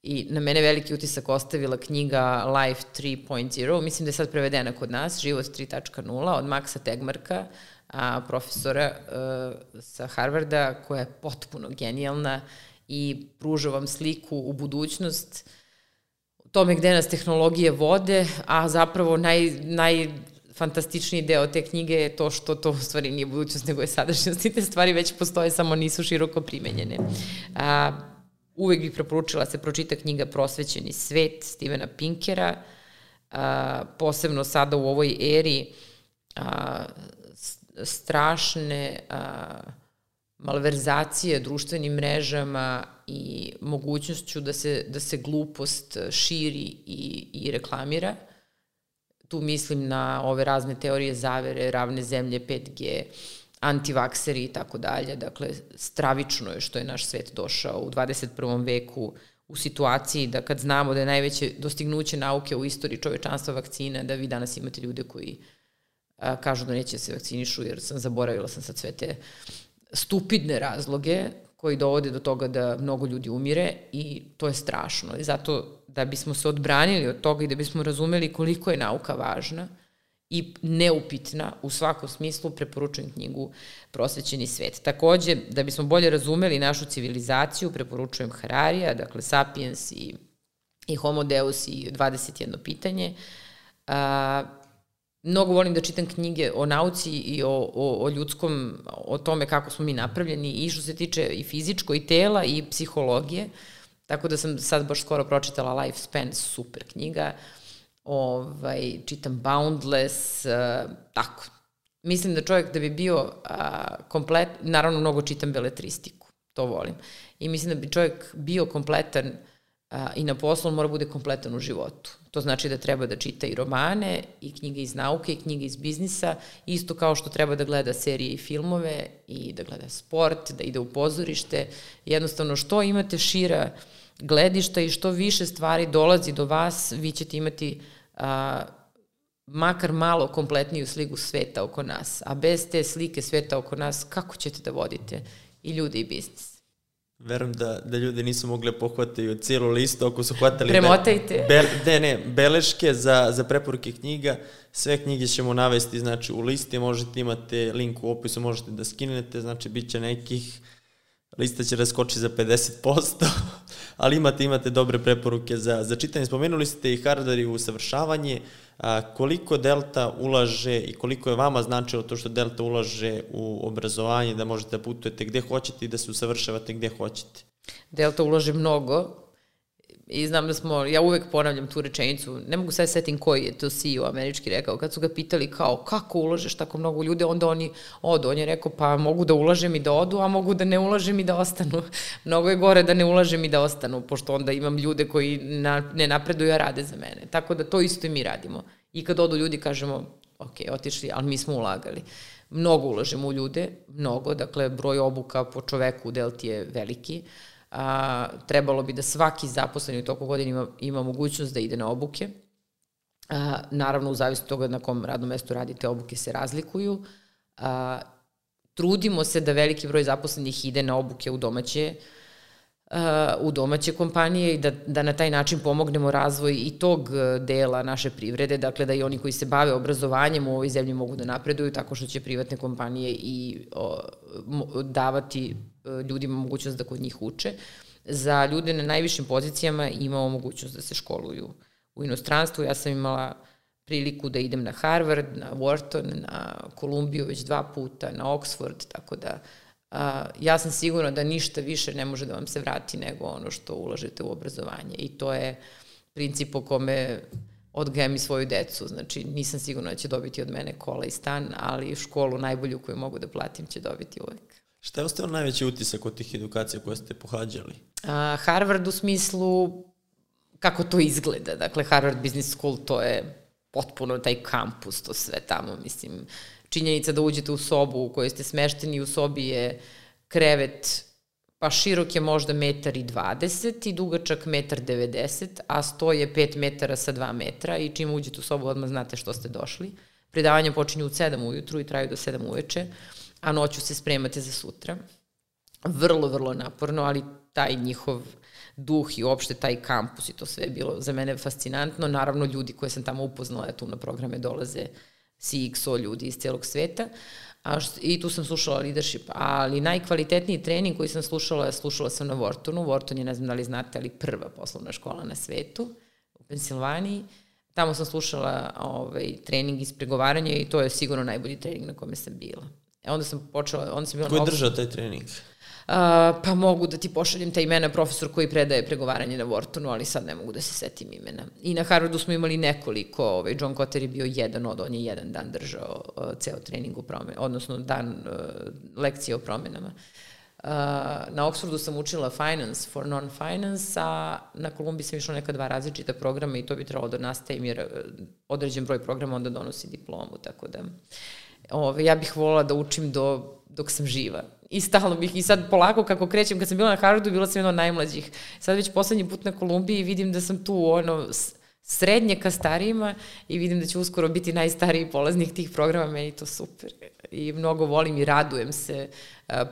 I na mene veliki utisak ostavila knjiga Life 3.0, mislim da je sad prevedena kod nas, Život 3.0, od Maxa Tegmarka, a, profesora a, sa Harvarda, koja je potpuno genijalna i pruža vam sliku u budućnost, tome gde nas tehnologije vode, a zapravo naj, naj fantastičniji deo te knjige je to što to u stvari nije budućnost, nego je sadašnjost i te stvari već postoje, samo nisu široko primenjene. A, uvek bih preporučila da se pročita knjiga Prosvećeni svet Stevena Pinkera, a, posebno sada u ovoj eri a, strašne a, malverzacije društvenim mrežama i mogućnošću da se, da se glupost širi i, i reklamira tu mislim na ove razne teorije zavere, ravne zemlje, 5G, antivakseri i tako dalje. Dakle, stravično je što je naš svet došao u 21. veku u situaciji da kad znamo da je najveće dostignuće nauke u istoriji čovečanstva vakcina, da vi danas imate ljude koji a, kažu da neće se vakcinišu jer sam zaboravila sam sad sve te stupidne razloge koji dovode do toga da mnogo ljudi umire i to je strašno. I zato da bismo se odbranili od toga i da bismo razumeli koliko je nauka važna i neupitna u svakom smislu, preporučujem knjigu Prosvećeni svet. Takođe, da bismo bolje razumeli našu civilizaciju, preporučujem Hararija, dakle Sapiens i, i Homo Deus i 21 pitanje. A, mnogo volim da čitam knjige o nauci i o, o, o ljudskom, o tome kako smo mi napravljeni i što se tiče i fizičko i tela i psihologije. Tako da sam sad baš skoro pročitala Lifespan, super knjiga. Ovaj, čitam Boundless, uh, tako. Mislim da čovjek da bi bio uh, komplet, naravno mnogo čitam beletristiku, to volim. I mislim da bi čovjek bio kompletan a, i na poslu, on mora bude kompletan u životu. To znači da treba da čita i romane, i knjige iz nauke, i knjige iz biznisa, isto kao što treba da gleda serije i filmove, i da gleda sport, da ide u pozorište. Jednostavno, što imate šira gledišta i što više stvari dolazi do vas, vi ćete imati a, makar malo kompletniju sliku sveta oko nas. A bez te slike sveta oko nas, kako ćete da vodite i ljude i biznis? Verujem da, da ljudi nisu mogli da pohvataju cijelu listu ako su hvatali... Premotajte. Be, be, ne, ne, beleške za, za preporuke knjiga. Sve knjige ćemo navesti znači, u listi, možete imate link u opisu, možete da skinete, znači bit će nekih lista će raskoči za 50%, ali imate, imate dobre preporuke za, za čitanje. Spomenuli ste i hardware i usavršavanje. A, koliko Delta ulaže i koliko je vama značilo to što Delta ulaže u obrazovanje, da možete da putujete gde hoćete i da se usavršavate gde hoćete? Delta ulaže mnogo I znam da smo, ja uvek ponavljam tu rečenicu, ne mogu sad setim koji je to CEO američki rekao, kad su ga pitali kao kako ulažeš tako mnogo ljude, onda oni odu. On je rekao pa mogu da ulažem i da odu, a mogu da ne ulažem i da ostanu. mnogo je gore da ne ulažem i da ostanu, pošto onda imam ljude koji na, ne napreduju, a rade za mene. Tako da to isto i mi radimo. I kad odu ljudi kažemo, ok, otišli, ali mi smo ulagali. Mnogo ulažemo u ljude, mnogo, dakle broj obuka po čoveku u Delti je veliki. Uh, a, trebalo bi da svaki zaposleni u toku godine ima, ima mogućnost da ide na obuke. A, naravno, u zavisnosti toga na kom radnom mestu radite, obuke se razlikuju. A, trudimo se da veliki broj zaposlenih ide na obuke u domaće u domaće kompanije i da, da na taj način pomognemo razvoj i tog dela naše privrede, dakle da i oni koji se bave obrazovanjem u ovoj zemlji mogu da napreduju tako što će privatne kompanije i o, davati E, ljudima mogućnost da kod njih uče. Za ljude na najvišim pozicijama imamo mogućnost da se školuju u inostranstvu. Ja sam imala priliku da idem na Harvard, na Wharton, na Kolumbiju već dva puta, na Oxford, tako da a, ja sam sigurna da ništa više ne može da vam se vrati nego ono što ulažete u obrazovanje i to je princip po kome odgajam i svoju decu, znači nisam sigurna da će dobiti od mene kola i stan, ali školu najbolju koju mogu da platim će dobiti uvek. Šta je ostao najveći utisak od tih edukacija koje ste pohađali? A, Harvard u smislu kako to izgleda. Dakle, Harvard Business School to je potpuno taj kampus, to sve tamo, mislim, činjenica da uđete u sobu u kojoj ste smešteni, u sobi je krevet, pa širok je možda metar i 20 i dugačak metar 90, a sto je 5 metara sa 2 metra i čim uđete u sobu odmah znate što ste došli. Predavanja počinju u 7 ujutru i traju do 7 uveče a noću se spremate za sutra. Vrlo, vrlo naporno, ali taj njihov duh i uopšte taj kampus i to sve je bilo za mene fascinantno. Naravno, ljudi koje sam tamo upoznala, tu na programe dolaze CXO ljudi iz celog sveta. A što, I tu sam slušala leadership, ali najkvalitetniji trening koji sam slušala, slušala sam na Whartonu. Wharton je, ne znam da li znate, ali prva poslovna škola na svetu u Pensilvaniji. Tamo sam slušala ovaj, trening iz pregovaranja i to je sigurno najbolji trening na kome sam bila. E onda sam počela, onda sam bila... Ko je držao taj trening? Uh, pa mogu da ti pošaljem ta imena profesor koji predaje pregovaranje na Whartonu, ali sad ne mogu da se setim imena. I na Harvardu smo imali nekoliko, ovaj, John Cotter je bio jedan od, on je jedan dan držao uh, ceo trening u promenu, odnosno dan uh, lekcije o promenama. Uh, na Oxfordu sam učila Finance for Non-Finance, a na Kolumbiji sam išla neka dva različita programa i to bi trebalo da nastavim jer određen broj programa onda donosi diplomu, tako da... Uh, ove, ja bih volila da učim do, dok sam živa. I stalno bih, i sad polako kako krećem, kad sam bila na Harvardu, bila sam jedna od najmlađih. Sad već poslednji put na Kolumbiji vidim da sam tu, ono, srednje ka starijima i vidim da će uskoro biti najstariji polaznik tih programa, meni to super. I mnogo volim i radujem se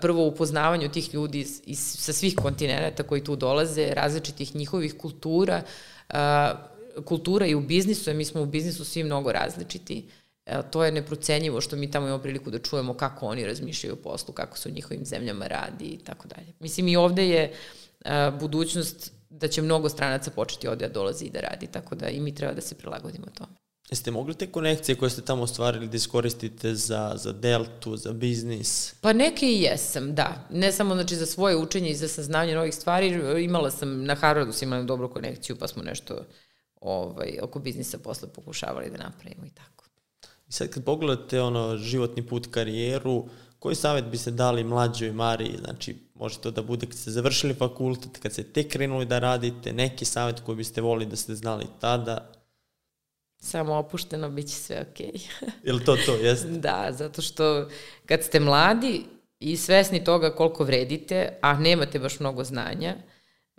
prvo upoznavanju tih ljudi iz, iz, sa svih kontinenta koji tu dolaze, različitih njihovih kultura, kultura i u biznisu, mi smo u biznisu svi mnogo različiti. To je neprocenjivo što mi tamo imamo priliku da čujemo kako oni razmišljaju o poslu, kako se u njihovim zemljama radi i tako dalje. Mislim i ovde je budućnost da će mnogo stranaca početi ovde da dolazi i da radi, tako da i mi treba da se prilagodimo tome. Jeste mogli te konekcije koje ste tamo ostvarili da iskoristite za, za deltu, za biznis? Pa neke i jesam, da. Ne samo znači, za svoje učenje i za saznanje novih stvari. Imala sam, na Harvardu sam imala dobru konekciju, pa smo nešto ovaj, oko biznisa posle pokušavali da napravimo i tako. Sad kad pogledate ono, životni put, karijeru, koji savjet bi se dali mlađoj Mariji? Znači, može to da bude kad ste završili fakultet, kad ste tek krenuli da radite, neki savjet koji biste volili da ste znali tada? Samo opušteno, bit će sve okej. Okay. Ili to to, jeste? da, zato što kad ste mladi i svesni toga koliko vredite, a nemate baš mnogo znanja,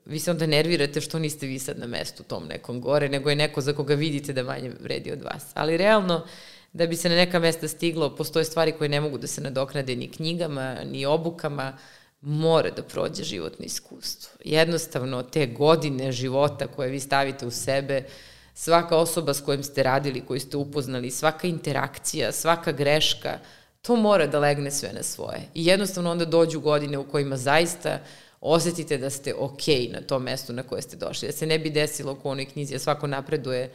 vi se onda nervirate što niste vi sad na mestu tom nekom gore, nego je neko za koga vidite da manje vredi od vas. Ali realno, da bi se na neka mesta stiglo, postoje stvari koje ne mogu da se nadoknade ni knjigama, ni obukama, mora da prođe životno iskustvo. Jednostavno, te godine života koje vi stavite u sebe, svaka osoba s kojim ste radili, koju ste upoznali, svaka interakcija, svaka greška, to mora da legne sve na svoje. I jednostavno onda dođu godine u kojima zaista osetite da ste okej okay na tom mestu na koje ste došli. Da se ne bi desilo u onoj knjizi, a svako napreduje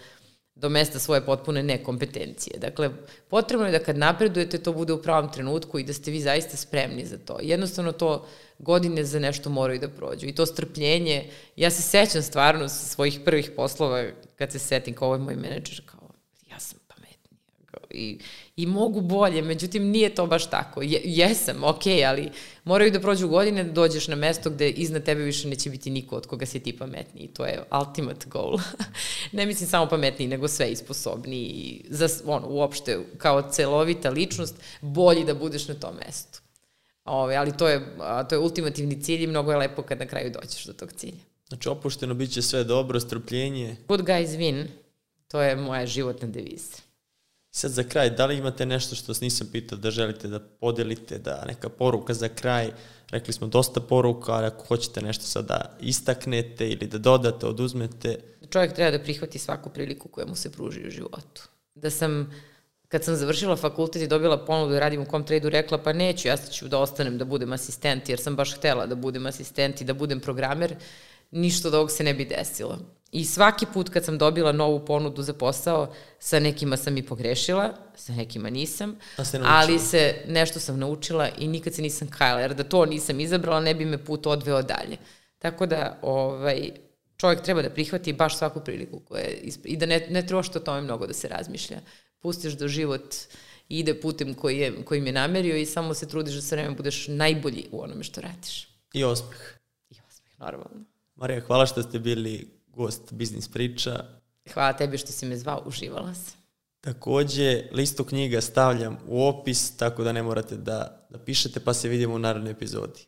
do mesta svoje potpune nekompetencije. Dakle, potrebno je da kad napredujete to bude u pravom trenutku i da ste vi zaista spremni za to. Jednostavno to godine za nešto moraju da prođu. I to strpljenje, ja se sećam stvarno sa svojih prvih poslova kad se setim kao ovo je moj menadžer, kao ja sam pametnija i, i mogu bolje, međutim nije to baš tako. Je, jesam, ok, ali moraju da prođu godine da dođeš na mesto gde iznad tebe više neće biti niko od koga si ti pametniji. To je ultimate goal. ne mislim samo pametniji, nego sve i sposobniji. Za, ono, uopšte, kao celovita ličnost, bolji da budeš na tom mestu. Ove, ali to je, to je ultimativni cilj i mnogo je lepo kad na kraju dođeš do tog cilja. Znači, opušteno bit će sve dobro, strpljenje. Good guys win. To je moja životna deviza. Sad za kraj, da li imate nešto što vas nisam pitao da želite da podelite, da neka poruka za kraj, rekli smo dosta poruka, ali ako hoćete nešto sad da istaknete ili da dodate, oduzmete. Čovjek treba da prihvati svaku priliku koja mu se pruži u životu. Da sam kad sam završila fakultet i dobila ponudu da radim u kom tradu, rekla pa neću, ja ću da ostanem da budem asistent, jer sam baš htela da budem asistent i da budem programer, ništa od ovog se ne bi desilo. I svaki put kad sam dobila novu ponudu za posao, sa nekima sam i pogrešila, sa nekima nisam, ali se nešto sam naučila i nikad se nisam kajala, jer da to nisam izabrala, ne bi me put odveo dalje. Tako da, ovaj, čovjek treba da prihvati baš svaku priliku koja je, i da ne, ne treba što o tome mnogo da se razmišlja pustiš da život ide putem koji je, kojim je namerio i samo se trudiš da sve vreme budeš najbolji u onome što radiš. I osmeh. I osmeh, normalno. Marija, hvala što ste bili gost Biznis priča. Hvala tebi što si me zvao, uživala se. Takođe, listu knjiga stavljam u opis, tako da ne morate da, da pišete, pa se vidimo u narednoj epizodi.